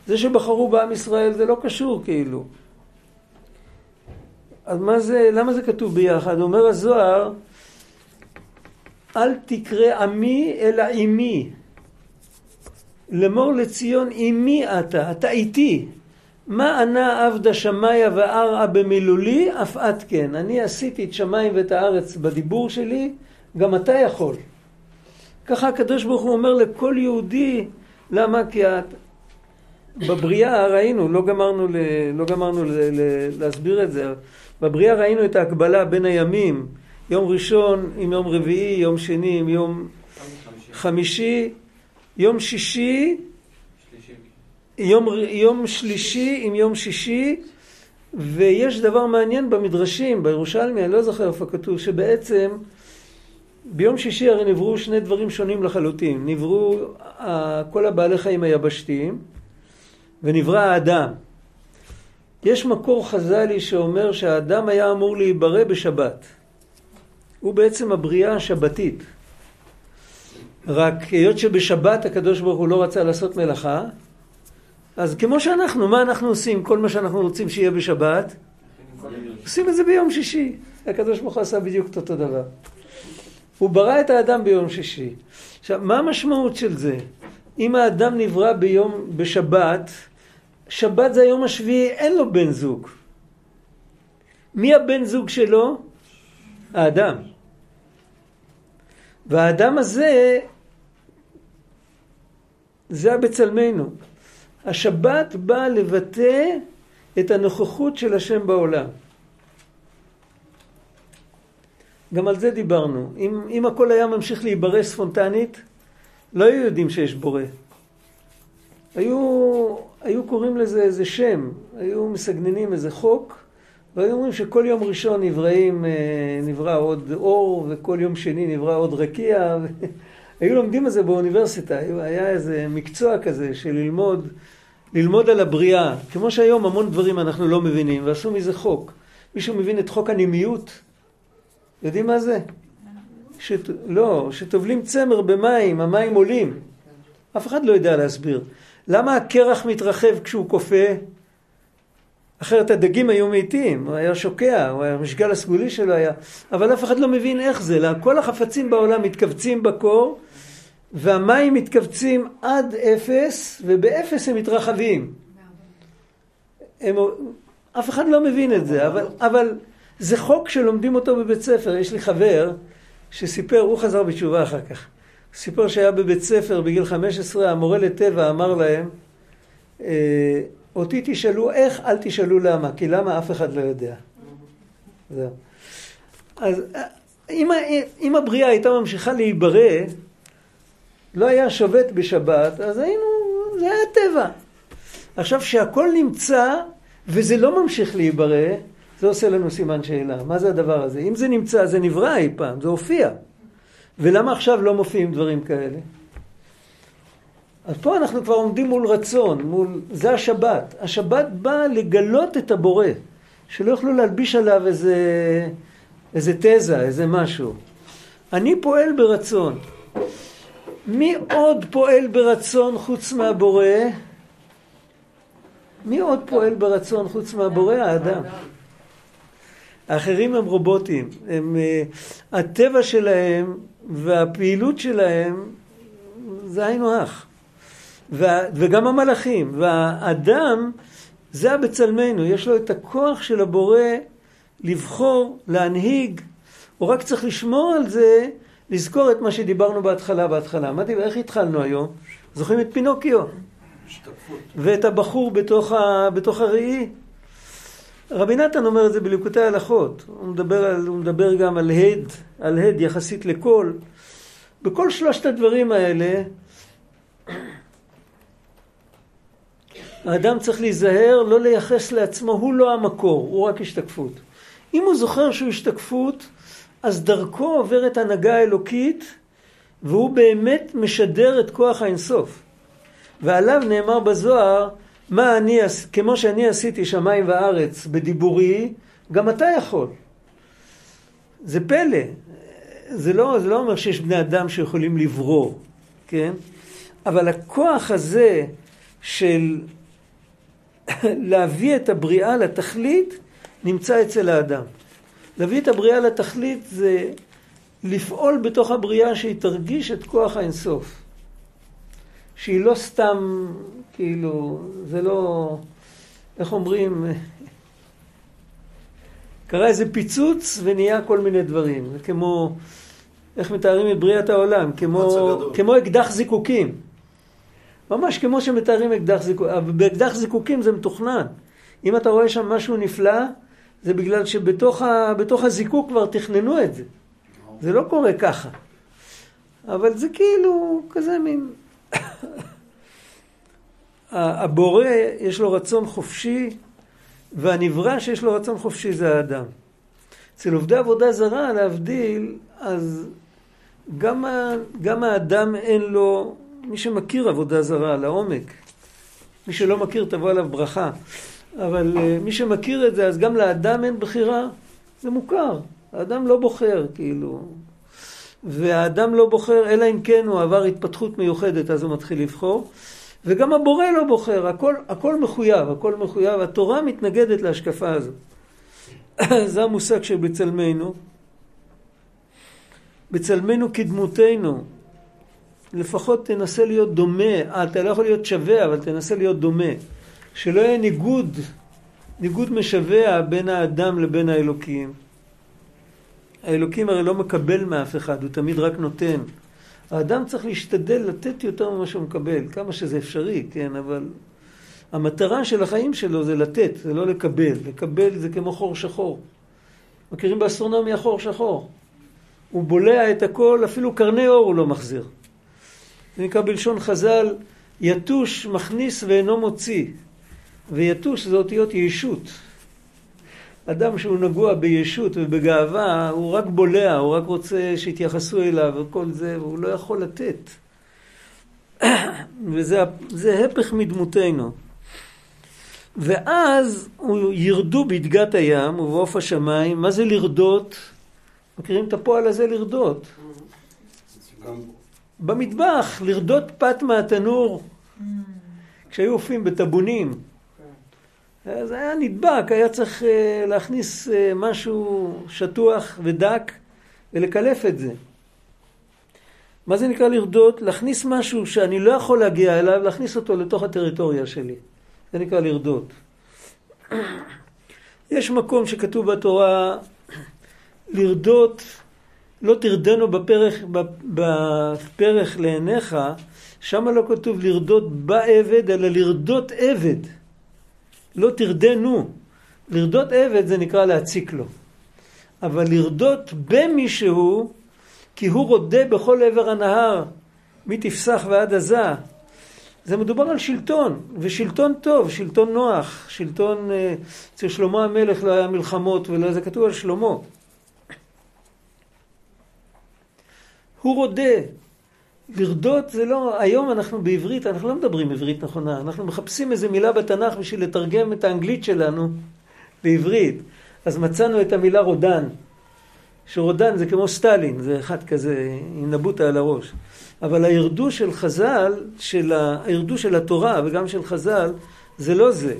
זה שבחרו בעם ישראל זה לא קשור, כאילו. אז מה זה, למה זה כתוב ביחד? אומר הזוהר, אל תקרא עמי אלא עמי. לאמור לציון עמי אתה, אתה איתי. מה ענה עבדה שמיה וערעה במילולי, אף את כן. אני עשיתי את שמיים ואת הארץ בדיבור שלי, גם אתה יכול. ככה הקדוש ברוך הוא אומר לכל יהודי, למה? כי את... בבריאה ראינו, לא גמרנו, ל... לא גמרנו ל... ל... להסביר את זה, בבריאה ראינו את ההקבלה בין הימים, יום ראשון עם יום רביעי, יום שני עם יום חמישי, יום שישי יום, יום שלישי עם יום שישי, ויש דבר מעניין במדרשים, בירושלמי, אני לא זוכר איפה כתוב, שבעצם ביום שישי הרי נבראו שני דברים שונים לחלוטין. נבראו כל הבעלי חיים היבשתיים, ונברא האדם. יש מקור חז"לי שאומר שהאדם היה אמור להיברא בשבת. הוא בעצם הבריאה השבתית. רק היות שבשבת הקדוש ברוך הוא לא רצה לעשות מלאכה, אז כמו שאנחנו, מה אנחנו עושים? כל מה שאנחנו רוצים שיהיה בשבת, עושים את זה ביום שישי. הקדוש ברוך הוא עשה בדיוק את אותו דבר. הוא ברא את האדם ביום שישי. עכשיו, מה המשמעות של זה? אם האדם נברא ביום, בשבת, שבת זה היום השביעי, אין לו בן זוג. מי הבן זוג שלו? האדם. והאדם הזה, זה הבצלמנו. השבת באה לבטא את הנוכחות של השם בעולם. גם על זה דיברנו. אם, אם הכל היה ממשיך להיברא ספונטנית, לא היו יודעים שיש בורא. היו, היו קוראים לזה איזה שם, היו מסגננים איזה חוק, והיו אומרים שכל יום ראשון נבראים, אה, נברא עוד אור, וכל יום שני נברא עוד רקיע. היו לומדים את זה באוניברסיטה, היה איזה מקצוע כזה של ללמוד, ללמוד על הבריאה. כמו שהיום המון דברים אנחנו לא מבינים, ועשו מזה חוק. מישהו מבין את חוק הנימיות? יודעים מה זה? שת... לא, שטובלים צמר במים, המים עולים. אף אחד לא יודע להסביר. למה הקרח מתרחב כשהוא קופא? אחרת הדגים היו מתים, הוא היה שוקע, המשגל הסגולי שלו היה, אבל אף אחד לא מבין איך זה, כל החפצים בעולם מתכווצים בקור, והמים מתכווצים עד אפס, ובאפס הם מתרחבים. הם, אף אחד לא מבין את זה, אבל, אבל זה חוק שלומדים אותו בבית ספר. יש לי חבר שסיפר, הוא חזר בתשובה אחר כך. סיפר שהיה בבית ספר בגיל 15, המורה לטבע אמר להם, אה, אותי תשאלו איך, אל תשאלו למה, כי למה אף אחד לא יודע. זהו. אז אם, אם הבריאה הייתה ממשיכה להיברא, לא היה שובת בשבת, אז היינו, זה היה טבע. עכשיו, שהכל נמצא וזה לא ממשיך להיברא, זה עושה לנו סימן שאלה. מה זה הדבר הזה? אם זה נמצא, זה נברא אי פעם, זה הופיע. ולמה עכשיו לא מופיעים דברים כאלה? אז פה אנחנו כבר עומדים מול רצון, מול... זה השבת. השבת באה לגלות את הבורא, שלא יוכלו להלביש עליו איזה, איזה תזה, איזה משהו. אני פועל ברצון. מי עוד פועל ברצון חוץ מהבורא? מי עוד פועל ברצון חוץ מהבורא? האדם. האחרים הם רובוטים. הם, uh, הטבע שלהם והפעילות שלהם זה היינו הך. וגם המלאכים. והאדם, זה הבצלמנו, יש לו את הכוח של הבורא לבחור, להנהיג. הוא רק צריך לשמור על זה לזכור את מה שדיברנו בהתחלה, בהתחלה. דיבר, איך התחלנו היום? זוכרים את פינוקיו? ואת הבחור בתוך, ה, בתוך הראי? רבי נתן אומר את זה בליקוטי ההלכות. הוא מדבר, על, הוא מדבר גם על הד, על הד יחסית לכל. בכל שלושת הדברים האלה, האדם צריך להיזהר לא לייחס לעצמו, הוא לא המקור, הוא רק השתקפות. אם הוא זוכר שהוא השתקפות, אז דרכו עוברת הנהגה אלוקית, והוא באמת משדר את כוח האינסוף. ועליו נאמר בזוהר, מה אני, כמו שאני עשיתי שמיים וארץ בדיבורי, גם אתה יכול. זה פלא. זה לא, זה לא אומר שיש בני אדם שיכולים לברור, כן? אבל הכוח הזה של להביא את הבריאה לתכלית, נמצא אצל האדם. להביא את הבריאה לתכלית זה לפעול בתוך הבריאה שהיא תרגיש את כוח האינסוף. שהיא לא סתם, כאילו, זה לא, איך אומרים, קרה איזה פיצוץ ונהיה כל מיני דברים. זה כמו, איך מתארים את בריאת העולם? כמו, כמו אקדח זיקוקים. ממש כמו שמתארים אקדח זיקוקים. באקדח זיקוקים זה מתוכנן. אם אתה רואה שם משהו נפלא, זה בגלל שבתוך ה, הזיקוק כבר תכננו את זה. זה לא קורה ככה. אבל זה כאילו כזה מין... הבורא יש לו רצון חופשי, והנברא שיש לו רצון חופשי זה האדם. אצל עובדי עבודה זרה, להבדיל, אז גם, גם האדם אין לו, מי שמכיר עבודה זרה לעומק, מי שלא מכיר תבוא עליו ברכה, אבל אה, מי שמכיר את זה, אז גם לאדם אין בחירה, זה מוכר. האדם לא בוחר, כאילו. והאדם לא בוחר, אלא אם כן הוא עבר התפתחות מיוחדת, אז הוא מתחיל לבחור. וגם הבורא לא בוחר, הכל, הכל מחויב, הכל מחויב. התורה מתנגדת להשקפה הזו. זה המושג של בצלמנו. בצלמנו כדמותנו. לפחות תנסה להיות דומה, אתה לא יכול להיות שווה, אבל תנסה להיות דומה. שלא יהיה ניגוד, ניגוד משווע בין האדם לבין האלוקים. האלוקים הרי לא מקבל מאף אחד, הוא תמיד רק נותן. האדם צריך להשתדל לתת יותר ממה שהוא מקבל, כמה שזה אפשרי, כן, אבל המטרה של החיים שלו זה לתת, זה לא לקבל. לקבל זה כמו חור שחור. מכירים באסטרונומיה חור שחור? הוא בולע את הכל, אפילו קרני אור הוא לא מחזיר. זה נקרא בלשון חז"ל, יתוש מכניס ואינו מוציא. ויתוש זה אותיות ישות. אדם שהוא נגוע בישות ובגאווה, הוא רק בולע, הוא רק רוצה שיתייחסו אליו וכל זה, והוא לא יכול לתת. וזה הפך מדמותנו. ואז הוא ירדו בדגת הים ובעוף השמיים. מה זה לרדות? מכירים את הפועל הזה לרדות? במטבח, לרדות פת מהתנור. כשהיו עופים בטבונים. זה היה נדבק, היה צריך אה, להכניס אה, משהו שטוח ודק ולקלף את זה. מה זה נקרא לרדות? להכניס משהו שאני לא יכול להגיע אליו, להכניס אותו לתוך הטריטוריה שלי. זה נקרא לרדות. יש מקום שכתוב בתורה, לרדות, לא תרדנו בפרח, בפרח לעיניך, שם לא כתוב לרדות בעבד, אלא לרדות עבד. לא תרדנו. לרדות עבד זה נקרא להציק לו. אבל לרדות במישהו, כי הוא רודה בכל עבר הנהר, מתפסח ועד עזה. זה מדובר על שלטון, ושלטון טוב, שלטון נוח, שלטון, אה, אצל שלמה המלך לא היה מלחמות ולא, זה כתוב על שלמה. הוא רודה, לרדות זה לא, היום אנחנו בעברית, אנחנו לא מדברים עברית נכונה, אנחנו מחפשים איזה מילה בתנ"ך בשביל לתרגם את האנגלית שלנו לעברית. אז מצאנו את המילה רודן, שרודן זה כמו סטלין, זה אחד כזה עם נבוטה על הראש. אבל הירדו של חז"ל, של ה... הירדו של התורה וגם של חז"ל, זה לא זה.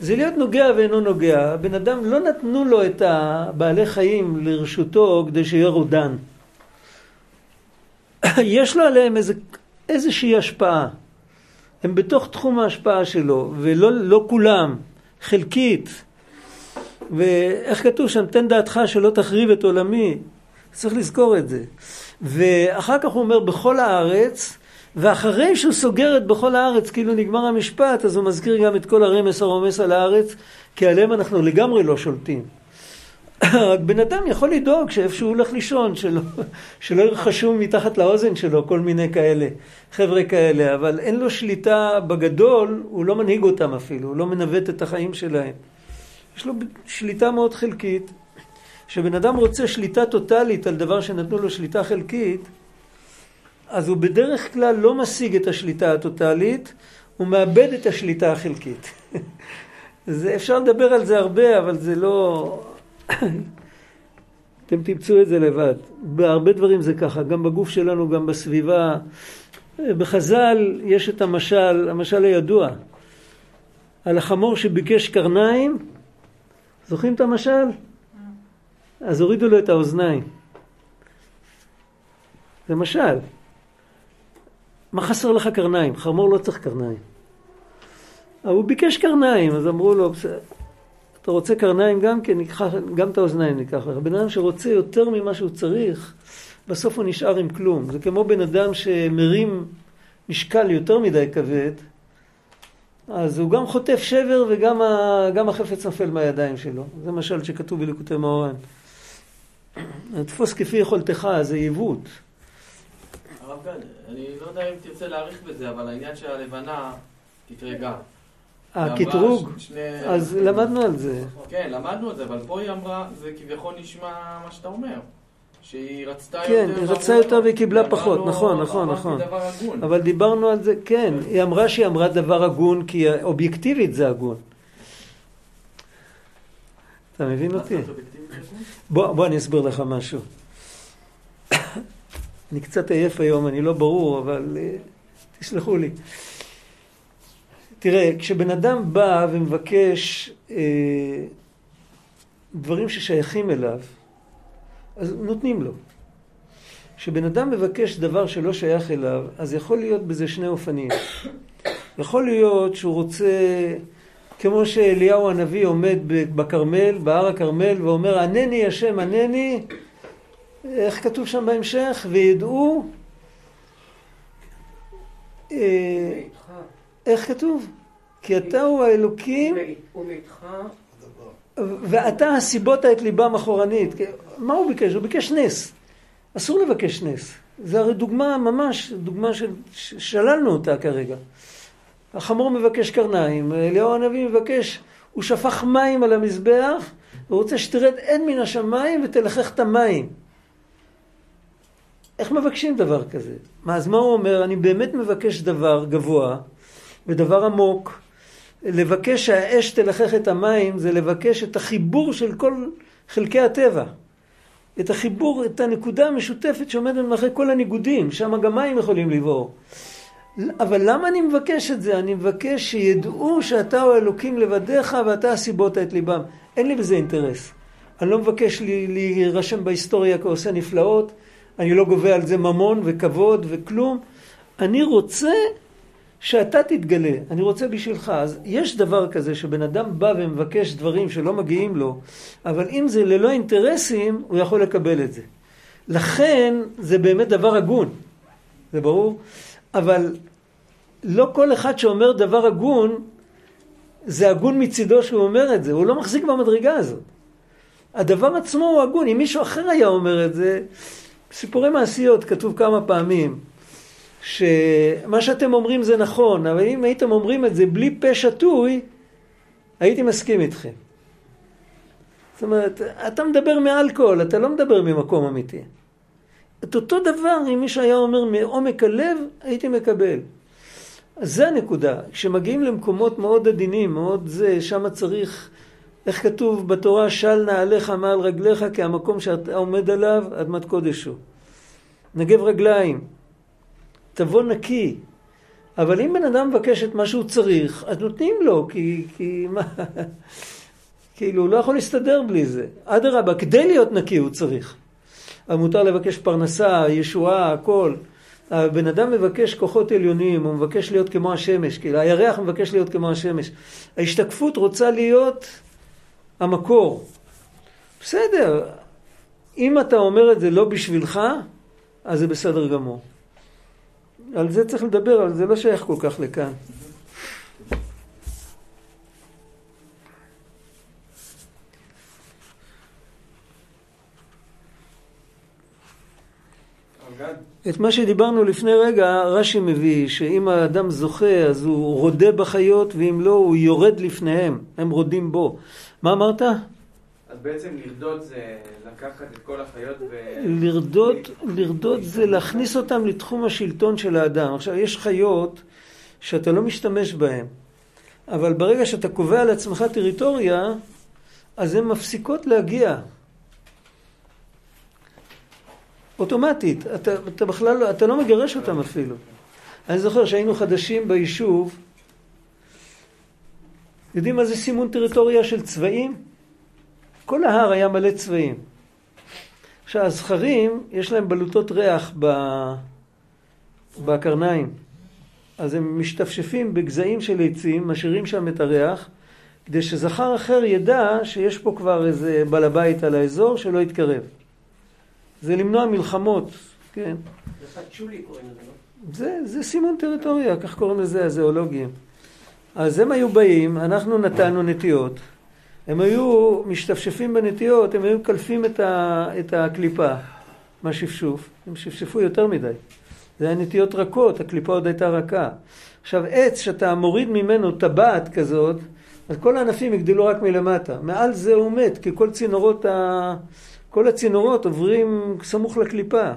זה להיות נוגע ואינו נוגע. הבן אדם, לא נתנו לו את הבעלי חיים לרשותו כדי שיהיה רודן. יש לו עליהם איזה, איזושהי השפעה. הם בתוך תחום ההשפעה שלו, ולא לא כולם, חלקית. ואיך כתוב שם, תן דעתך שלא תחריב את עולמי. צריך לזכור את זה. ואחר כך הוא אומר, בכל הארץ, ואחרי שהוא סוגר את בכל הארץ, כאילו נגמר המשפט, אז הוא מזכיר גם את כל הרמס הרומס על הארץ, כי עליהם אנחנו לגמרי לא שולטים. רק בן אדם יכול לדאוג שאיפה שהוא הולך לישון, שלא, שלא ירחשו מתחת לאוזן שלו כל מיני כאלה, חבר'ה כאלה, אבל אין לו שליטה בגדול, הוא לא מנהיג אותם אפילו, הוא לא מנווט את החיים שלהם. יש לו שליטה מאוד חלקית. כשבן אדם רוצה שליטה טוטאלית על דבר שנתנו לו שליטה חלקית, אז הוא בדרך כלל לא משיג את השליטה הטוטאלית, הוא מאבד את השליטה החלקית. זה, אפשר לדבר על זה הרבה, אבל זה לא... אתם תמצאו את זה לבד. בהרבה דברים זה ככה, גם בגוף שלנו, גם בסביבה. בחז"ל יש את המשל, המשל הידוע, על החמור שביקש קרניים. זוכרים את המשל? אז הורידו לו את האוזניים. זה משל. מה חסר לך קרניים? חמור לא צריך קרניים. אבל הוא ביקש קרניים, אז אמרו לו, אתה רוצה קרניים גם כן, ניקח, גם את האוזניים ניקח לך. בן אדם שרוצה יותר ממה שהוא צריך, בסוף הוא נשאר עם כלום. זה כמו בן אדם שמרים משקל יותר מדי כבד, אז הוא גם חוטף שבר וגם ה, החפץ נופל מהידיים שלו. זה משל שכתוב בליקוטי מאורן. תפוס כפי יכולתך, זה עיוות. הרב גד, אני לא יודע אם תרצה להאריך בזה, אבל העניין של הלבנה תתרגע. הקטרוג? אז למדנו על זה. כן, למדנו על זה, אבל פה היא אמרה, זה כביכול נשמע מה שאתה אומר. שהיא רצתה כן, יותר... כן, היא רצתה יותר והיא קיבלה פחות, נכון, נכון, נכון. אבל דיברנו על זה, כן, היא אמרה שהיא אמרה דבר הגון כי אובייקטיבית זה הגון. אתה מבין אותי? בוא, בוא אני אסביר לך משהו. אני קצת עייף היום, אני לא ברור, אבל uh, תסלחו לי. תראה, כשבן אדם בא ומבקש uh, דברים ששייכים אליו, אז נותנים לו. כשבן אדם מבקש דבר שלא שייך אליו, אז יכול להיות בזה שני אופנים. יכול להיות שהוא רוצה כמו שאליהו הנביא עומד בכרמל, בהר הכרמל, ואומר, ענני השם, ענני, איך כתוב שם בהמשך? וידעו, אה, איך כתוב? כי אתה הוא האלוקים, ואתה הסיבות את ליבם אחורנית. מה הוא ביקש? הוא ביקש נס. אסור לבקש נס. זה הרי דוגמה ממש, דוגמה ששללנו אותה כרגע. החמור מבקש קרניים, אליהו הנביא מבקש, הוא שפך מים על המזבח, הוא רוצה שתרד עד מן השמיים ותלחך את המים. איך מבקשים דבר כזה? מה, אז מה הוא אומר? אני באמת מבקש דבר גבוה ודבר עמוק. לבקש שהאש תלחך את המים זה לבקש את החיבור של כל חלקי הטבע. את החיבור, את הנקודה המשותפת שעומדת מאחורי כל הניגודים, שם גם מים יכולים לבעור. אבל למה אני מבקש את זה? אני מבקש שידעו שאתה הוא אלוקים לבדיך ואתה הסיבות את ליבם. אין לי בזה אינטרס. אני לא מבקש להירשם בהיסטוריה כעושה נפלאות, אני לא גובה על זה ממון וכבוד וכלום. אני רוצה שאתה תתגלה, אני רוצה בשבילך. אז יש דבר כזה שבן אדם בא ומבקש דברים שלא מגיעים לו, אבל אם זה ללא אינטרסים, הוא יכול לקבל את זה. לכן זה באמת דבר הגון, זה ברור? אבל לא כל אחד שאומר דבר הגון, זה הגון מצידו שהוא אומר את זה, הוא לא מחזיק במדרגה הזאת. הדבר עצמו הוא הגון, אם מישהו אחר היה אומר את זה, סיפורי מעשיות כתוב כמה פעמים, שמה שאתם אומרים זה נכון, אבל אם הייתם אומרים את זה בלי פה שטוי, הייתי מסכים איתכם. זאת אומרת, אתה מדבר מאלכוהול, אתה לא מדבר ממקום אמיתי. את אותו דבר, אם מישהו היה אומר מעומק הלב, הייתי מקבל. אז זה הנקודה. כשמגיעים למקומות מאוד עדינים, מאוד זה, שם צריך, איך כתוב בתורה, של נעליך מעל רגליך, כי המקום שאתה עומד עליו, אדמת קודש הוא. נגב רגליים, תבוא נקי. אבל אם בן אדם מבקש את מה שהוא צריך, אז נותנים לו, כי, כי מה... כאילו, הוא לא יכול להסתדר בלי זה. אדרבה, כדי להיות נקי הוא צריך. אבל מותר לבקש פרנסה, ישועה, הכל. הבן אדם מבקש כוחות עליונים, הוא מבקש להיות כמו השמש, כאילו הירח מבקש להיות כמו השמש. ההשתקפות רוצה להיות המקור. בסדר, אם אתה אומר את זה לא בשבילך, אז זה בסדר גמור. על זה צריך לדבר, אבל זה לא שייך כל כך לכאן. את מה שדיברנו לפני רגע, רש"י מביא, שאם האדם זוכה אז הוא רודה בחיות, ואם לא, הוא יורד לפניהם, הם רודים בו. מה אמרת? אז בעצם לרדות זה לקחת את כל החיות ו... לרדות, לרדות זה להכניס אותם לתחום השלטון של האדם. עכשיו, יש חיות שאתה לא משתמש בהן, אבל ברגע שאתה קובע לעצמך טריטוריה, אז הן מפסיקות להגיע. אוטומטית, אתה, אתה בכלל לא, אתה לא מגרש אותם אפילו. אני זוכר שהיינו חדשים ביישוב, יודעים מה זה סימון טריטוריה של צבעים? כל ההר היה מלא צבעים. עכשיו, הזכרים, יש להם בלוטות ריח בקרניים. אז הם משתפשפים בגזעים של עצים, משאירים שם את הריח, כדי שזכר אחר ידע שיש פה כבר איזה בעל הבית על האזור שלא יתקרב. זה למנוע מלחמות, כן. זה פצ'ולי קוראים לזה, לא? זה, זה סימון טריטוריה, כך קוראים לזה הזואולוגים. אז הם היו באים, אנחנו נתנו נטיות. הם היו משתפשפים בנטיות, הם היו מקלפים את, ה, את הקליפה מהשפשוף. הם שפשפו יותר מדי. זה היה נטיות רכות, הקליפה עוד הייתה רכה. עכשיו עץ שאתה מוריד ממנו טבעת כזאת, אז כל הענפים יגדלו רק מלמטה. מעל זה הוא מת, כי כל צינורות ה... כל הצינורות עוברים סמוך לקליפה.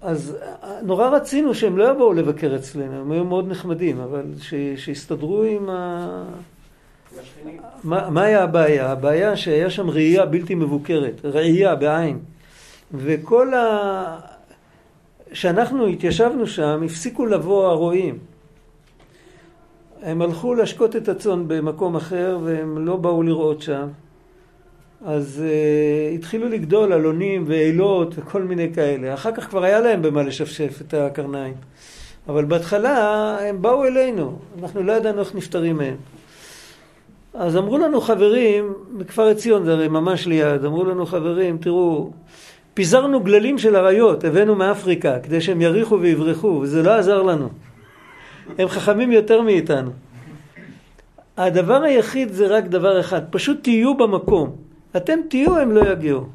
אז נורא רצינו שהם לא יבואו לבקר אצלנו, הם היו מאוד נחמדים, אבל שיסתדרו עם ה... מה, היה הבעיה? הבעיה שהיה שם ראייה בלתי מבוקרת, ראייה בעין. וכל ה... כשאנחנו התיישבנו שם, הפסיקו לבוא הרועים. הם הלכו להשקות את הצאן במקום אחר והם לא באו לראות שם. אז uh, התחילו לגדול אלונים ואילות וכל מיני כאלה. אחר כך כבר היה להם במה לשפשף את הקרניים. אבל בהתחלה הם באו אלינו, אנחנו לא ידענו איך נפטרים מהם. אז אמרו לנו חברים, מכפר עציון זה הרי ממש ליד, אמרו לנו חברים, תראו, פיזרנו גללים של אריות, הבאנו מאפריקה, כדי שהם יריחו ויברחו, וזה לא עזר לנו. הם חכמים יותר מאיתנו. הדבר היחיד זה רק דבר אחד, פשוט תהיו במקום. אתם תהיו, הם לא יגיעו.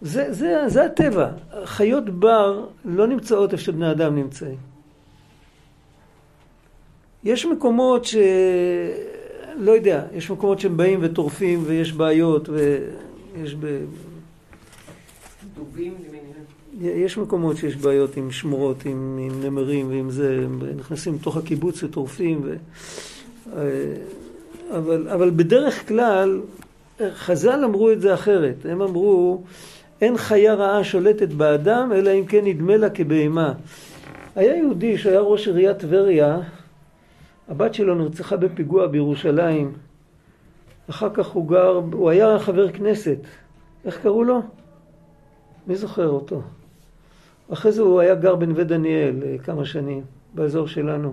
זה, זה, זה הטבע. חיות בר לא נמצאות איפה שבני אדם נמצאים. יש מקומות ש... לא יודע, יש מקומות שהם באים וטורפים ויש בעיות ויש ב... דובים יש מקומות שיש בעיות עם שמורות, עם, עם נמרים ועם זה, הם נכנסים לתוך הקיבוץ וטורפים ו... אה, אבל, אבל בדרך כלל, חז"ל אמרו את זה אחרת. הם אמרו, אין חיה רעה שולטת באדם, אלא אם כן נדמה לה כבהמה. היה יהודי שהיה ראש עיריית טבריה, הבת שלו נרצחה בפיגוע בירושלים. אחר כך הוא גר, הוא היה חבר כנסת. איך קראו לו? מי זוכר אותו? אחרי זה הוא היה גר בנווה דניאל אה, כמה שנים, באזור שלנו.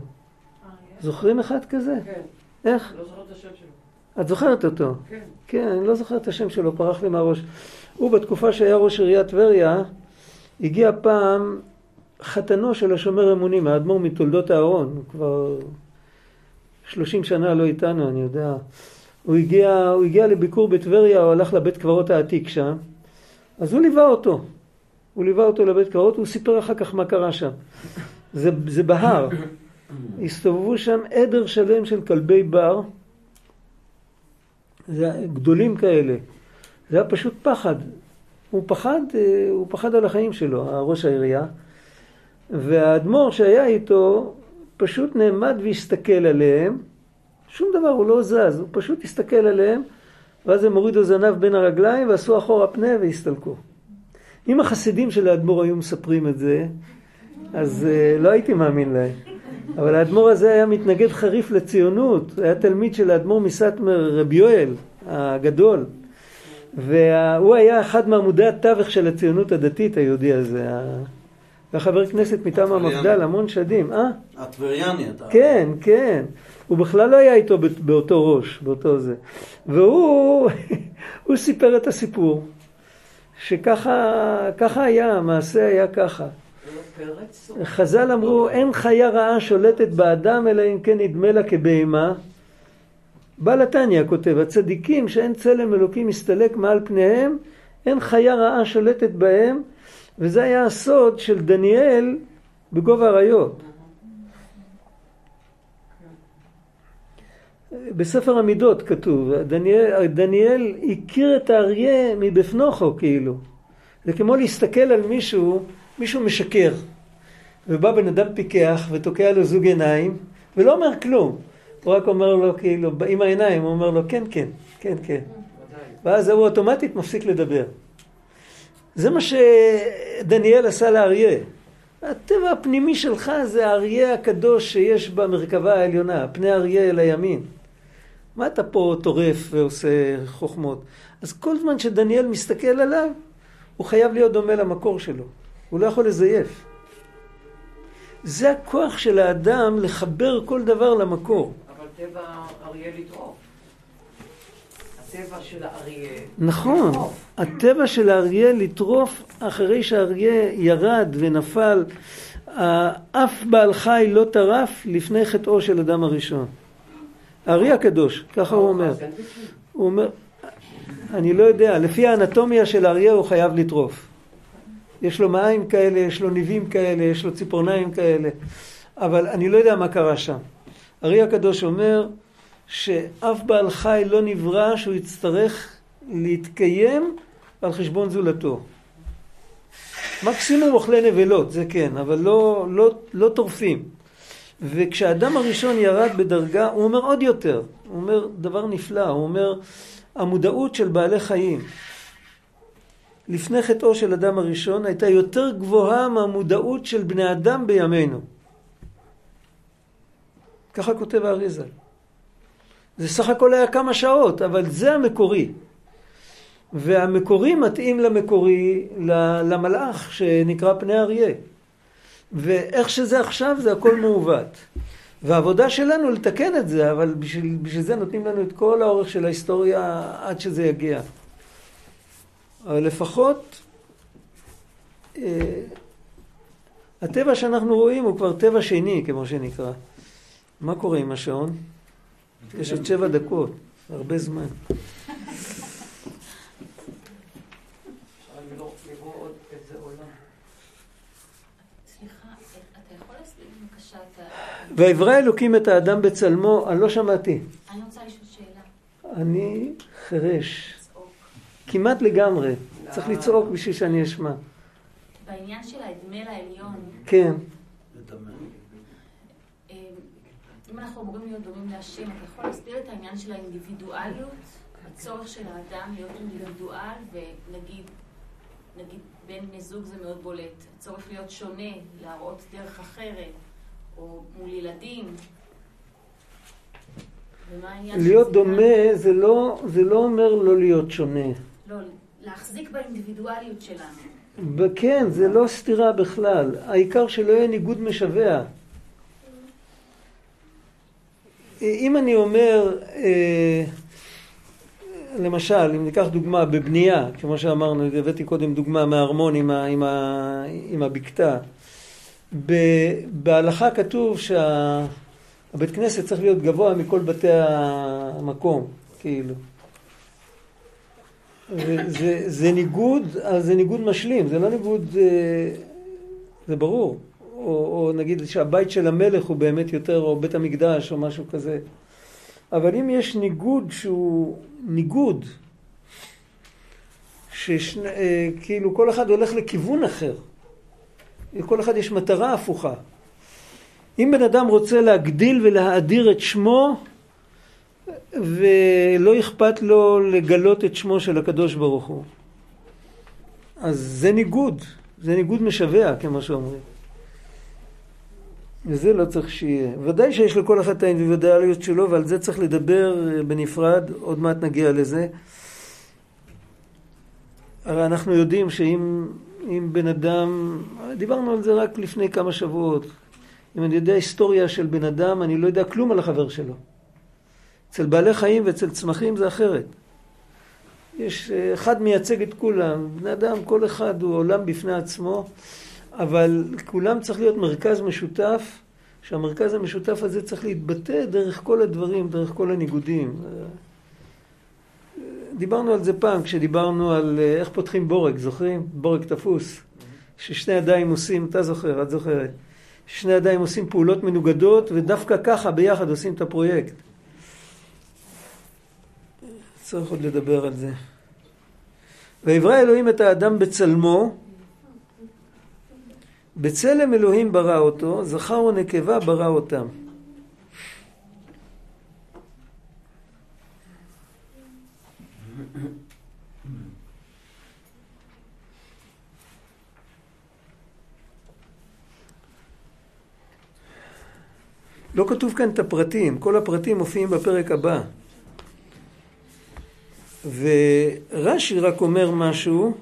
זוכרים אחד כזה? כן. איך? לא זוכר את השם שלו. את זוכרת אותו? כן. כן, אני לא זוכר את השם שלו, פרח לי מהראש. הוא בתקופה שהיה ראש עיריית טבריה, הגיע פעם חתנו של השומר אמונים, האדמו"ר מתולדות אהרון, הוא כבר שלושים שנה לא איתנו, אני יודע. הוא הגיע, הוא הגיע לביקור בטבריה, הוא הלך לבית קברות העתיק שם, אז הוא ליווה אותו. הוא ליווה אותו לבית קברות, הוא סיפר אחר כך מה קרה שם. זה, זה בהר. הסתובבו שם עדר שלם של כלבי בר, זה גדולים כאלה. זה היה פשוט פחד. הוא פחד, אה, הוא פחד על החיים שלו, ראש העירייה. והאדמו"ר שהיה איתו פשוט נעמד והסתכל עליהם. שום דבר, הוא לא זז, הוא פשוט הסתכל עליהם, ואז הם הורידו זנב בין הרגליים ועשו אחורה פנה והסתלקו. אם החסידים של האדמו"ר היו מספרים את זה, אז uh, לא הייתי מאמין להם. אבל האדמו"ר הזה היה מתנגד חריף לציונות, היה תלמיד של האדמו"ר מסטמר, רבי יואל הגדול. והוא היה אחד מעמודי התווך של הציונות הדתית היהודי הזה. היה חבר כנסת מטעם המפד"ל המון שדים. אה? הטבריאני אתה. כן, כן. הוא בכלל לא היה איתו באותו ראש, באותו זה. והוא הוא סיפר את הסיפור, שככה היה, המעשה היה ככה. חז"ל אמרו, אין חיה רעה שולטת באדם, אלא אם כן נדמה לה כבהמה. בעל התניא כותב, הצדיקים שאין צלם אלוקים מסתלק מעל פניהם, אין חיה רעה שולטת בהם, וזה היה הסוד של דניאל בגובה האריות. בספר המידות כתוב, דניאל, דניאל הכיר את האריה מבפנוכו כאילו. זה כמו להסתכל על מישהו, מישהו משקר, ובא בן אדם פיקח ותוקע לו זוג עיניים, ולא אומר כלום. הוא רק אומר לו כאילו, עם העיניים, הוא אומר לו כן, כן, כן, כן. ואז הוא אוטומטית מפסיק לדבר. זה מה שדניאל עשה לאריה. הטבע הפנימי שלך זה האריה הקדוש שיש במרכבה העליונה, פני אריה אל הימין. מה אתה פה טורף ועושה חוכמות? אז כל זמן שדניאל מסתכל עליו, הוא חייב להיות דומה למקור שלו. הוא לא יכול לזייף. זה הכוח של האדם לחבר כל דבר למקור. אבל טבע אריה לטרוף. הטבע של האריה... נכון, הטבע של האריה לטרוף אחרי שהאריה ירד ונפל, אף בעל חי לא טרף לפני חטאו של אדם הראשון. האריה הקדוש, ככה הוא אומר. הוא אומר, אני לא יודע, לפי האנטומיה של האריה הוא חייב לטרוף. יש לו מעיים כאלה, יש לו ניבים כאלה, יש לו ציפורניים כאלה, אבל אני לא יודע מה קרה שם. אריה הקדוש אומר שאף בעל חי לא נברא שהוא יצטרך להתקיים על חשבון זולתו. מקסימום אוכלי נבלות, זה כן, אבל לא, לא, לא טורפים. וכשהאדם הראשון ירד בדרגה, הוא אומר עוד יותר, הוא אומר דבר נפלא, הוא אומר המודעות של בעלי חיים לפני חטאו של אדם הראשון הייתה יותר גבוהה מהמודעות של בני אדם בימינו. ככה כותב האריזה. זה סך הכל היה כמה שעות, אבל זה המקורי. והמקורי מתאים למקורי, למלאך שנקרא פני אריה. ואיך שזה עכשיו זה הכל מעוות. והעבודה שלנו לתקן את זה, אבל בשביל, בשביל זה נותנים לנו את כל האורך של ההיסטוריה עד שזה יגיע. אבל לפחות אה, הטבע שאנחנו רואים הוא כבר טבע שני, כמו שנקרא. מה קורה עם השעון? יש עוד שבע דקות, הרבה זמן. ויברא אלוקים את האדם בצלמו, אני לא שמעתי. אני רוצה לשאול שאלה. אני חירש. כמעט לגמרי. צריך לצעוק בשביל שאני אשמע. בעניין של האדמל העליון. כן. אם אנחנו אמורים להיות דומים להשם, אתה יכול להסביר את העניין של האינדיבידואליות? הצורך של האדם להיות אינדיבידואל, ונגיד, נגיד בין בני זוג זה מאוד בולט. הצורך להיות שונה, להראות דרך אחרת. או מול ילדים. להיות דומה זה לא, זה לא אומר לא להיות שונה. לא, להחזיק באינדיבידואליות שלנו. כן, זה לא סתירה בכלל. העיקר שלא יהיה ניגוד משווע. אם אני אומר, אה, למשל, אם ניקח דוגמה בבנייה, כמו שאמרנו, הבאתי קודם דוגמה מהארמון עם, עם, עם הבקתה. בהלכה כתוב שהבית כנסת צריך להיות גבוה מכל בתי המקום, כאילו. זה, זה ניגוד, זה ניגוד משלים, זה לא ניגוד, אה, זה ברור. או, או נגיד שהבית של המלך הוא באמת יותר, או בית המקדש או משהו כזה. אבל אם יש ניגוד שהוא ניגוד, שכאילו כל אחד הולך לכיוון אחר, לכל אחד יש מטרה הפוכה. אם בן אדם רוצה להגדיל ולהאדיר את שמו, ולא אכפת לו לגלות את שמו של הקדוש ברוך הוא. אז זה ניגוד, זה ניגוד משווע, כמו שאומרים. וזה לא צריך שיהיה. ודאי שיש לכל אחד את האינדיבידואליות שלו, ועל זה צריך לדבר בנפרד, עוד מעט נגיע לזה. הרי אנחנו יודעים שאם אם בן אדם, דיברנו על זה רק לפני כמה שבועות, אם אני יודע היסטוריה של בן אדם, אני לא יודע כלום על החבר שלו. אצל בעלי חיים ואצל צמחים זה אחרת. יש, אה, אחד מייצג את כולם. בני אדם, כל אחד הוא עולם בפני עצמו, אבל כולם צריך להיות מרכז משותף, שהמרכז המשותף הזה צריך להתבטא דרך כל הדברים, דרך כל הניגודים. דיברנו על זה פעם, כשדיברנו על אה, איך פותחים בורג, זוכרים? בורג תפוס. ששני ידיים עושים, אתה זוכר, את זוכרת. שני ידיים עושים פעולות מנוגדות, ודווקא ככה ביחד עושים את הפרויקט. צריך עוד לדבר על זה. ויברא אלוהים את האדם בצלמו, בצלם אלוהים ברא אותו, זכר ונקבה ברא אותם. לא כתוב כאן את הפרטים, כל הפרטים מופיעים בפרק הבא. ורש"י רק אומר משהו,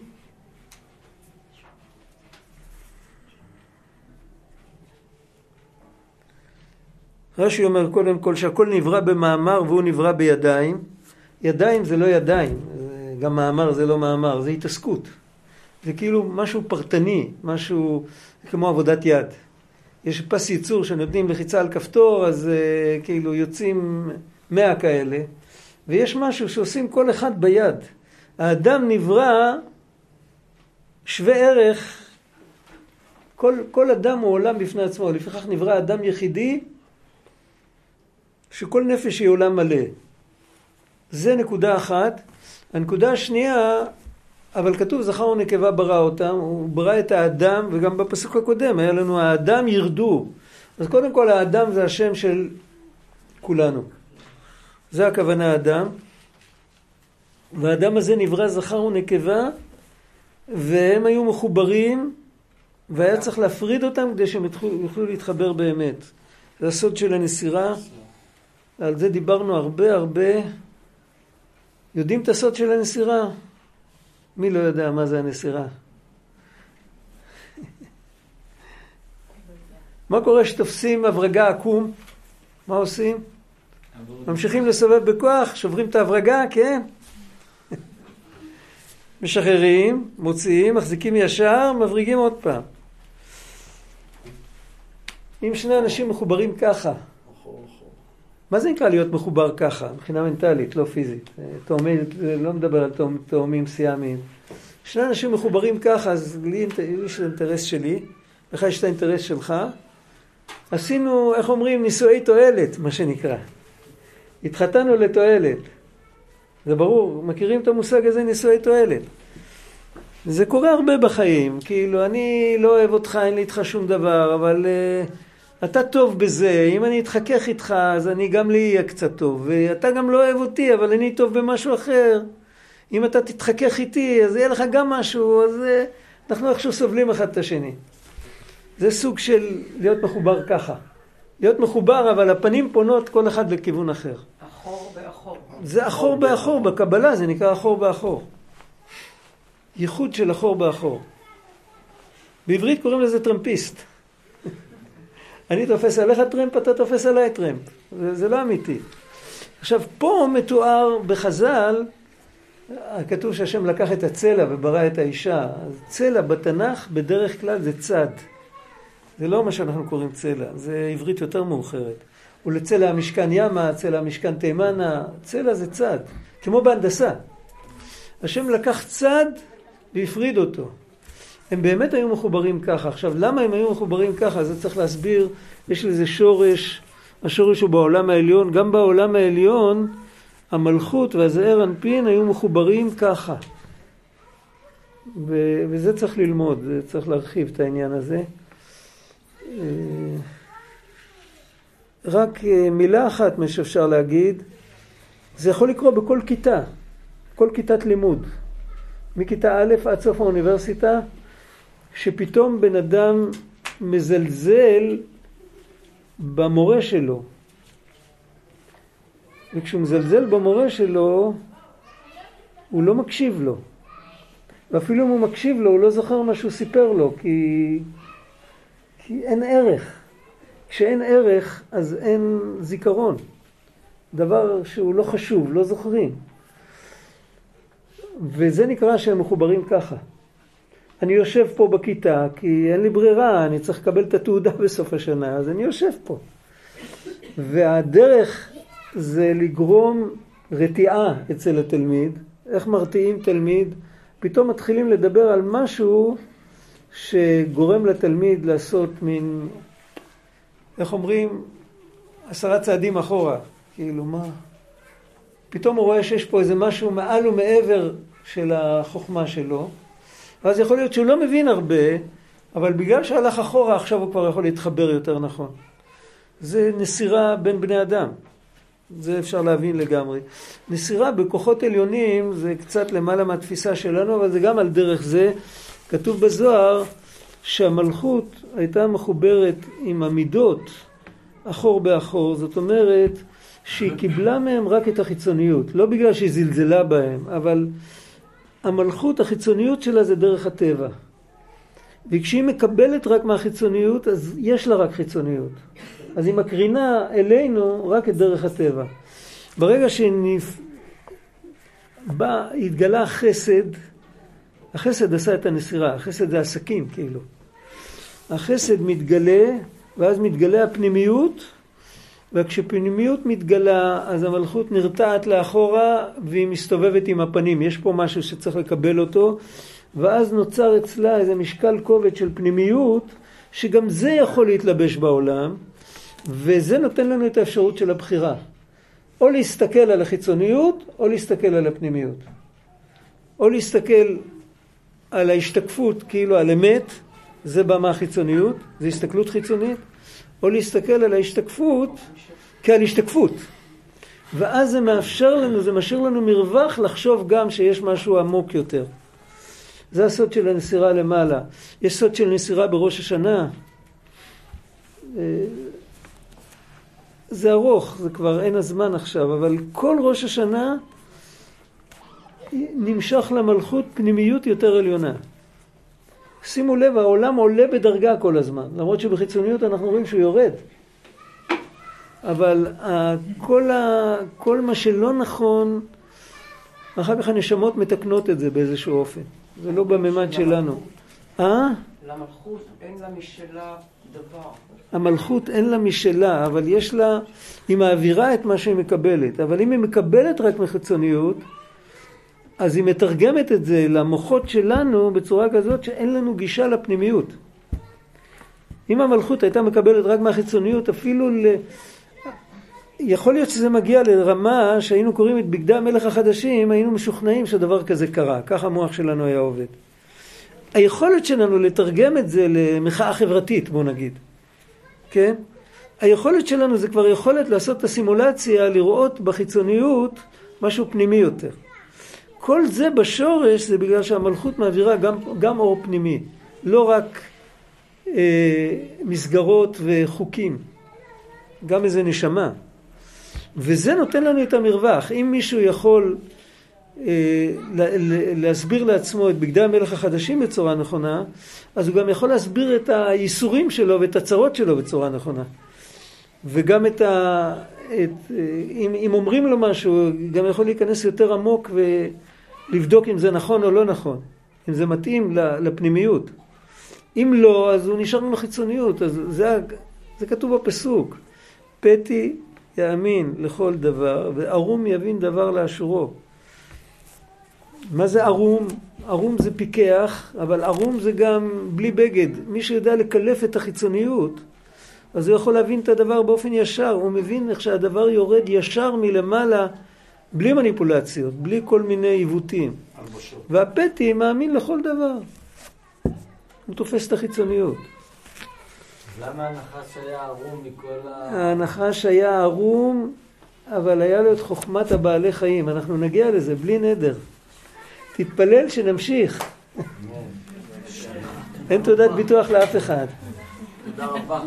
רש"י אומר קודם כל שהכל נברא במאמר והוא נברא בידיים. ידיים זה לא ידיים, גם מאמר זה לא מאמר, זה התעסקות. זה כאילו משהו פרטני, משהו כמו עבודת יד. יש פס ייצור שנותנים לחיצה על כפתור, אז uh, כאילו יוצאים מאה כאלה, ויש משהו שעושים כל אחד ביד. האדם נברא שווה ערך, כל, כל אדם הוא עולם בפני עצמו, לפיכך נברא אדם יחידי, שכל נפש היא עולם מלא. זה נקודה אחת. הנקודה השנייה, אבל כתוב זכר ונקבה ברא אותם, הוא ברא את האדם, וגם בפסוק הקודם היה לנו האדם ירדו. אז קודם כל האדם זה השם של כולנו. זה הכוונה האדם. והאדם הזה נברא זכר ונקבה, והם היו מחוברים, והיה צריך להפריד אותם כדי שהם יוכלו להתחבר באמת. זה הסוד של הנסירה. על זה דיברנו הרבה הרבה. יודעים את הסוד של הנסירה? מי לא יודע מה זה הנסירה? מה קורה כשתופסים הברגה עקום? מה עושים? ממשיכים לסובב בכוח, שוברים את ההברגה, כן? משחררים, מוציאים, מחזיקים ישר, מבריגים עוד פעם. אם שני אנשים מחוברים ככה, מה זה נקרא להיות מחובר ככה, מבחינה מנטלית, לא פיזית? תאומי, לא מדבר על תאומים סיאמיים. שני אנשים מחוברים ככה, אז לי יש את האינטרס שלי, לך יש את האינטרס שלך. עשינו, איך אומרים, נישואי תועלת, מה שנקרא. התחתנו לתועלת. זה ברור, מכירים את המושג הזה, נישואי תועלת. זה קורה הרבה בחיים, כאילו, אני לא אוהב אותך, אין לי איתך שום דבר, אבל... Uh, אתה טוב בזה, אם אני אתחכך איתך, אז אני גם לי אהיה קצת טוב. ואתה גם לא אוהב אותי, אבל אני טוב במשהו אחר. אם אתה תתחכך איתי, אז יהיה לך גם משהו, אז אה, אנחנו איכשהו סובלים אחד את השני. זה סוג של להיות מחובר ככה. להיות מחובר, אבל הפנים פונות כל אחד לכיוון אחר. אחור באחור. זה אחור באחור, בקבלה זה נקרא אחור באחור. ייחוד של אחור באחור. בעברית קוראים לזה טרמפיסט. אני תופס עליך טרמפ, אתה תופס עליי טרמפ. זה, זה לא אמיתי. עכשיו, פה מתואר בחז"ל, כתוב שהשם לקח את הצלע וברא את האישה. צלע בתנ"ך בדרך כלל זה צד. זה לא מה שאנחנו קוראים צלע, זה עברית יותר מאוחרת. ולצלע המשכן ימה, צלע המשכן תימנה, צלע זה צד, כמו בהנדסה. השם לקח צד והפריד אותו. הם באמת היו מחוברים ככה. עכשיו, למה הם היו מחוברים ככה? זה צריך להסביר, יש לזה שורש, השורש הוא בעולם העליון. גם בעולם העליון, המלכות והזעיר אנפין היו מחוברים ככה. ו- וזה צריך ללמוד, זה צריך להרחיב את העניין הזה. אה, רק אה, מילה אחת מה שאפשר להגיד, זה יכול לקרות בכל כיתה, כל כיתת לימוד. מכיתה א' עד סוף האוניברסיטה, שפתאום בן אדם מזלזל במורה שלו. וכשהוא מזלזל במורה שלו, הוא לא מקשיב לו. ואפילו אם הוא מקשיב לו, הוא לא זוכר מה שהוא סיפר לו, כי, כי אין ערך. כשאין ערך, אז אין זיכרון. דבר שהוא לא חשוב, לא זוכרים. וזה נקרא שהם מחוברים ככה. אני יושב פה בכיתה כי אין לי ברירה, אני צריך לקבל את התעודה בסוף השנה, אז אני יושב פה. והדרך זה לגרום רתיעה אצל התלמיד. איך מרתיעים תלמיד? פתאום מתחילים לדבר על משהו שגורם לתלמיד לעשות מין, איך אומרים, עשרה צעדים אחורה. כאילו, מה? פתאום הוא רואה שיש פה איזה משהו מעל ומעבר של החוכמה שלו, ואז יכול להיות שהוא לא מבין הרבה, אבל בגלל שהלך אחורה עכשיו הוא כבר יכול להתחבר יותר נכון. זה נסירה בין בני אדם. זה אפשר להבין לגמרי. נסירה בכוחות עליונים זה קצת למעלה מהתפיסה שלנו, אבל זה גם על דרך זה. כתוב בזוהר שהמלכות הייתה מחוברת עם המידות אחור באחור, זאת אומרת שהיא קיבלה מהם רק את החיצוניות, לא בגלל שהיא זלזלה בהם, אבל המלכות, החיצוניות שלה זה דרך הטבע. וכשהיא מקבלת רק מהחיצוניות, אז יש לה רק חיצוניות. אז היא מקרינה אלינו רק את דרך הטבע. ברגע שהתגלה החסד, החסד עשה את הנסירה, החסד זה עסקים כאילו. החסד מתגלה, ואז מתגלה הפנימיות, וכשפנימיות מתגלה, אז המלכות נרתעת לאחורה והיא מסתובבת עם הפנים. יש פה משהו שצריך לקבל אותו, ואז נוצר אצלה איזה משקל כובד של פנימיות, שגם זה יכול להתלבש בעולם, וזה נותן לנו את האפשרות של הבחירה. או להסתכל על החיצוניות, או להסתכל על הפנימיות. או להסתכל על ההשתקפות כאילו על אמת, זה בא מהחיצוניות, זה הסתכלות חיצונית, או להסתכל על ההשתקפות כעל השתקפות. ואז זה מאפשר לנו, זה משאיר לנו מרווח לחשוב גם שיש משהו עמוק יותר. זה הסוד של הנסירה למעלה. יש סוד של נסירה בראש השנה. אה, זה ארוך, זה כבר אין הזמן עכשיו, אבל כל ראש השנה נמשך למלכות פנימיות יותר עליונה. שימו לב, העולם עולה בדרגה כל הזמן, למרות שבחיצוניות אנחנו רואים שהוא יורד. אבל כל, ה, כל מה שלא נכון, אחר כך הנשמות מתקנות את זה באיזשהו אופן. זה לא בממד שלנו. אה? למלכות אין לה משלה דבר. המלכות אין לה משלה, אבל יש לה, היא מעבירה את מה שהיא מקבלת. אבל אם היא מקבלת רק מחיצוניות, אז היא מתרגמת את זה למוחות שלנו בצורה כזאת שאין לנו גישה לפנימיות. אם המלכות הייתה מקבלת רק מהחיצוניות, אפילו ל... יכול להיות שזה מגיע לרמה שהיינו קוראים את בגדי המלך החדשים, היינו משוכנעים שדבר כזה קרה. ככה המוח שלנו היה עובד. היכולת שלנו לתרגם את זה למחאה חברתית, בוא נגיד, כן? היכולת שלנו זה כבר יכולת לעשות את הסימולציה, לראות בחיצוניות משהו פנימי יותר. כל זה בשורש זה בגלל שהמלכות מעבירה גם, גם אור פנימי, לא רק אה, מסגרות וחוקים, גם איזה נשמה. וזה נותן לנו את המרווח. אם מישהו יכול אה, להסביר לעצמו את בגדי המלך החדשים בצורה נכונה, אז הוא גם יכול להסביר את הייסורים שלו ואת הצרות שלו בצורה נכונה. וגם את ה... את, אה, אם, אם אומרים לו משהו, גם יכול להיכנס יותר עמוק ולבדוק אם זה נכון או לא נכון, אם זה מתאים לפנימיות. אם לא, אז הוא נשאר עם החיצוניות, אז זה, זה כתוב בפסוק. פתי יאמין לכל דבר, וערום יבין דבר לאשורו. מה זה ערום? ערום זה פיקח, אבל ערום זה גם בלי בגד. מי שיודע לקלף את החיצוניות, אז הוא יכול להבין את הדבר באופן ישר. הוא מבין איך שהדבר יורד ישר מלמעלה, בלי מניפולציות, בלי כל מיני עיוותים. והפתי מאמין לכל דבר. הוא תופס את החיצוניות. למה הנחש היה ערום מכל ה... הנחש היה ערום, אבל היה לו את חוכמת הבעלי חיים. אנחנו נגיע לזה בלי נדר. תתפלל שנמשיך. אין תעודת ביטוח לאף אחד. תודה רבה.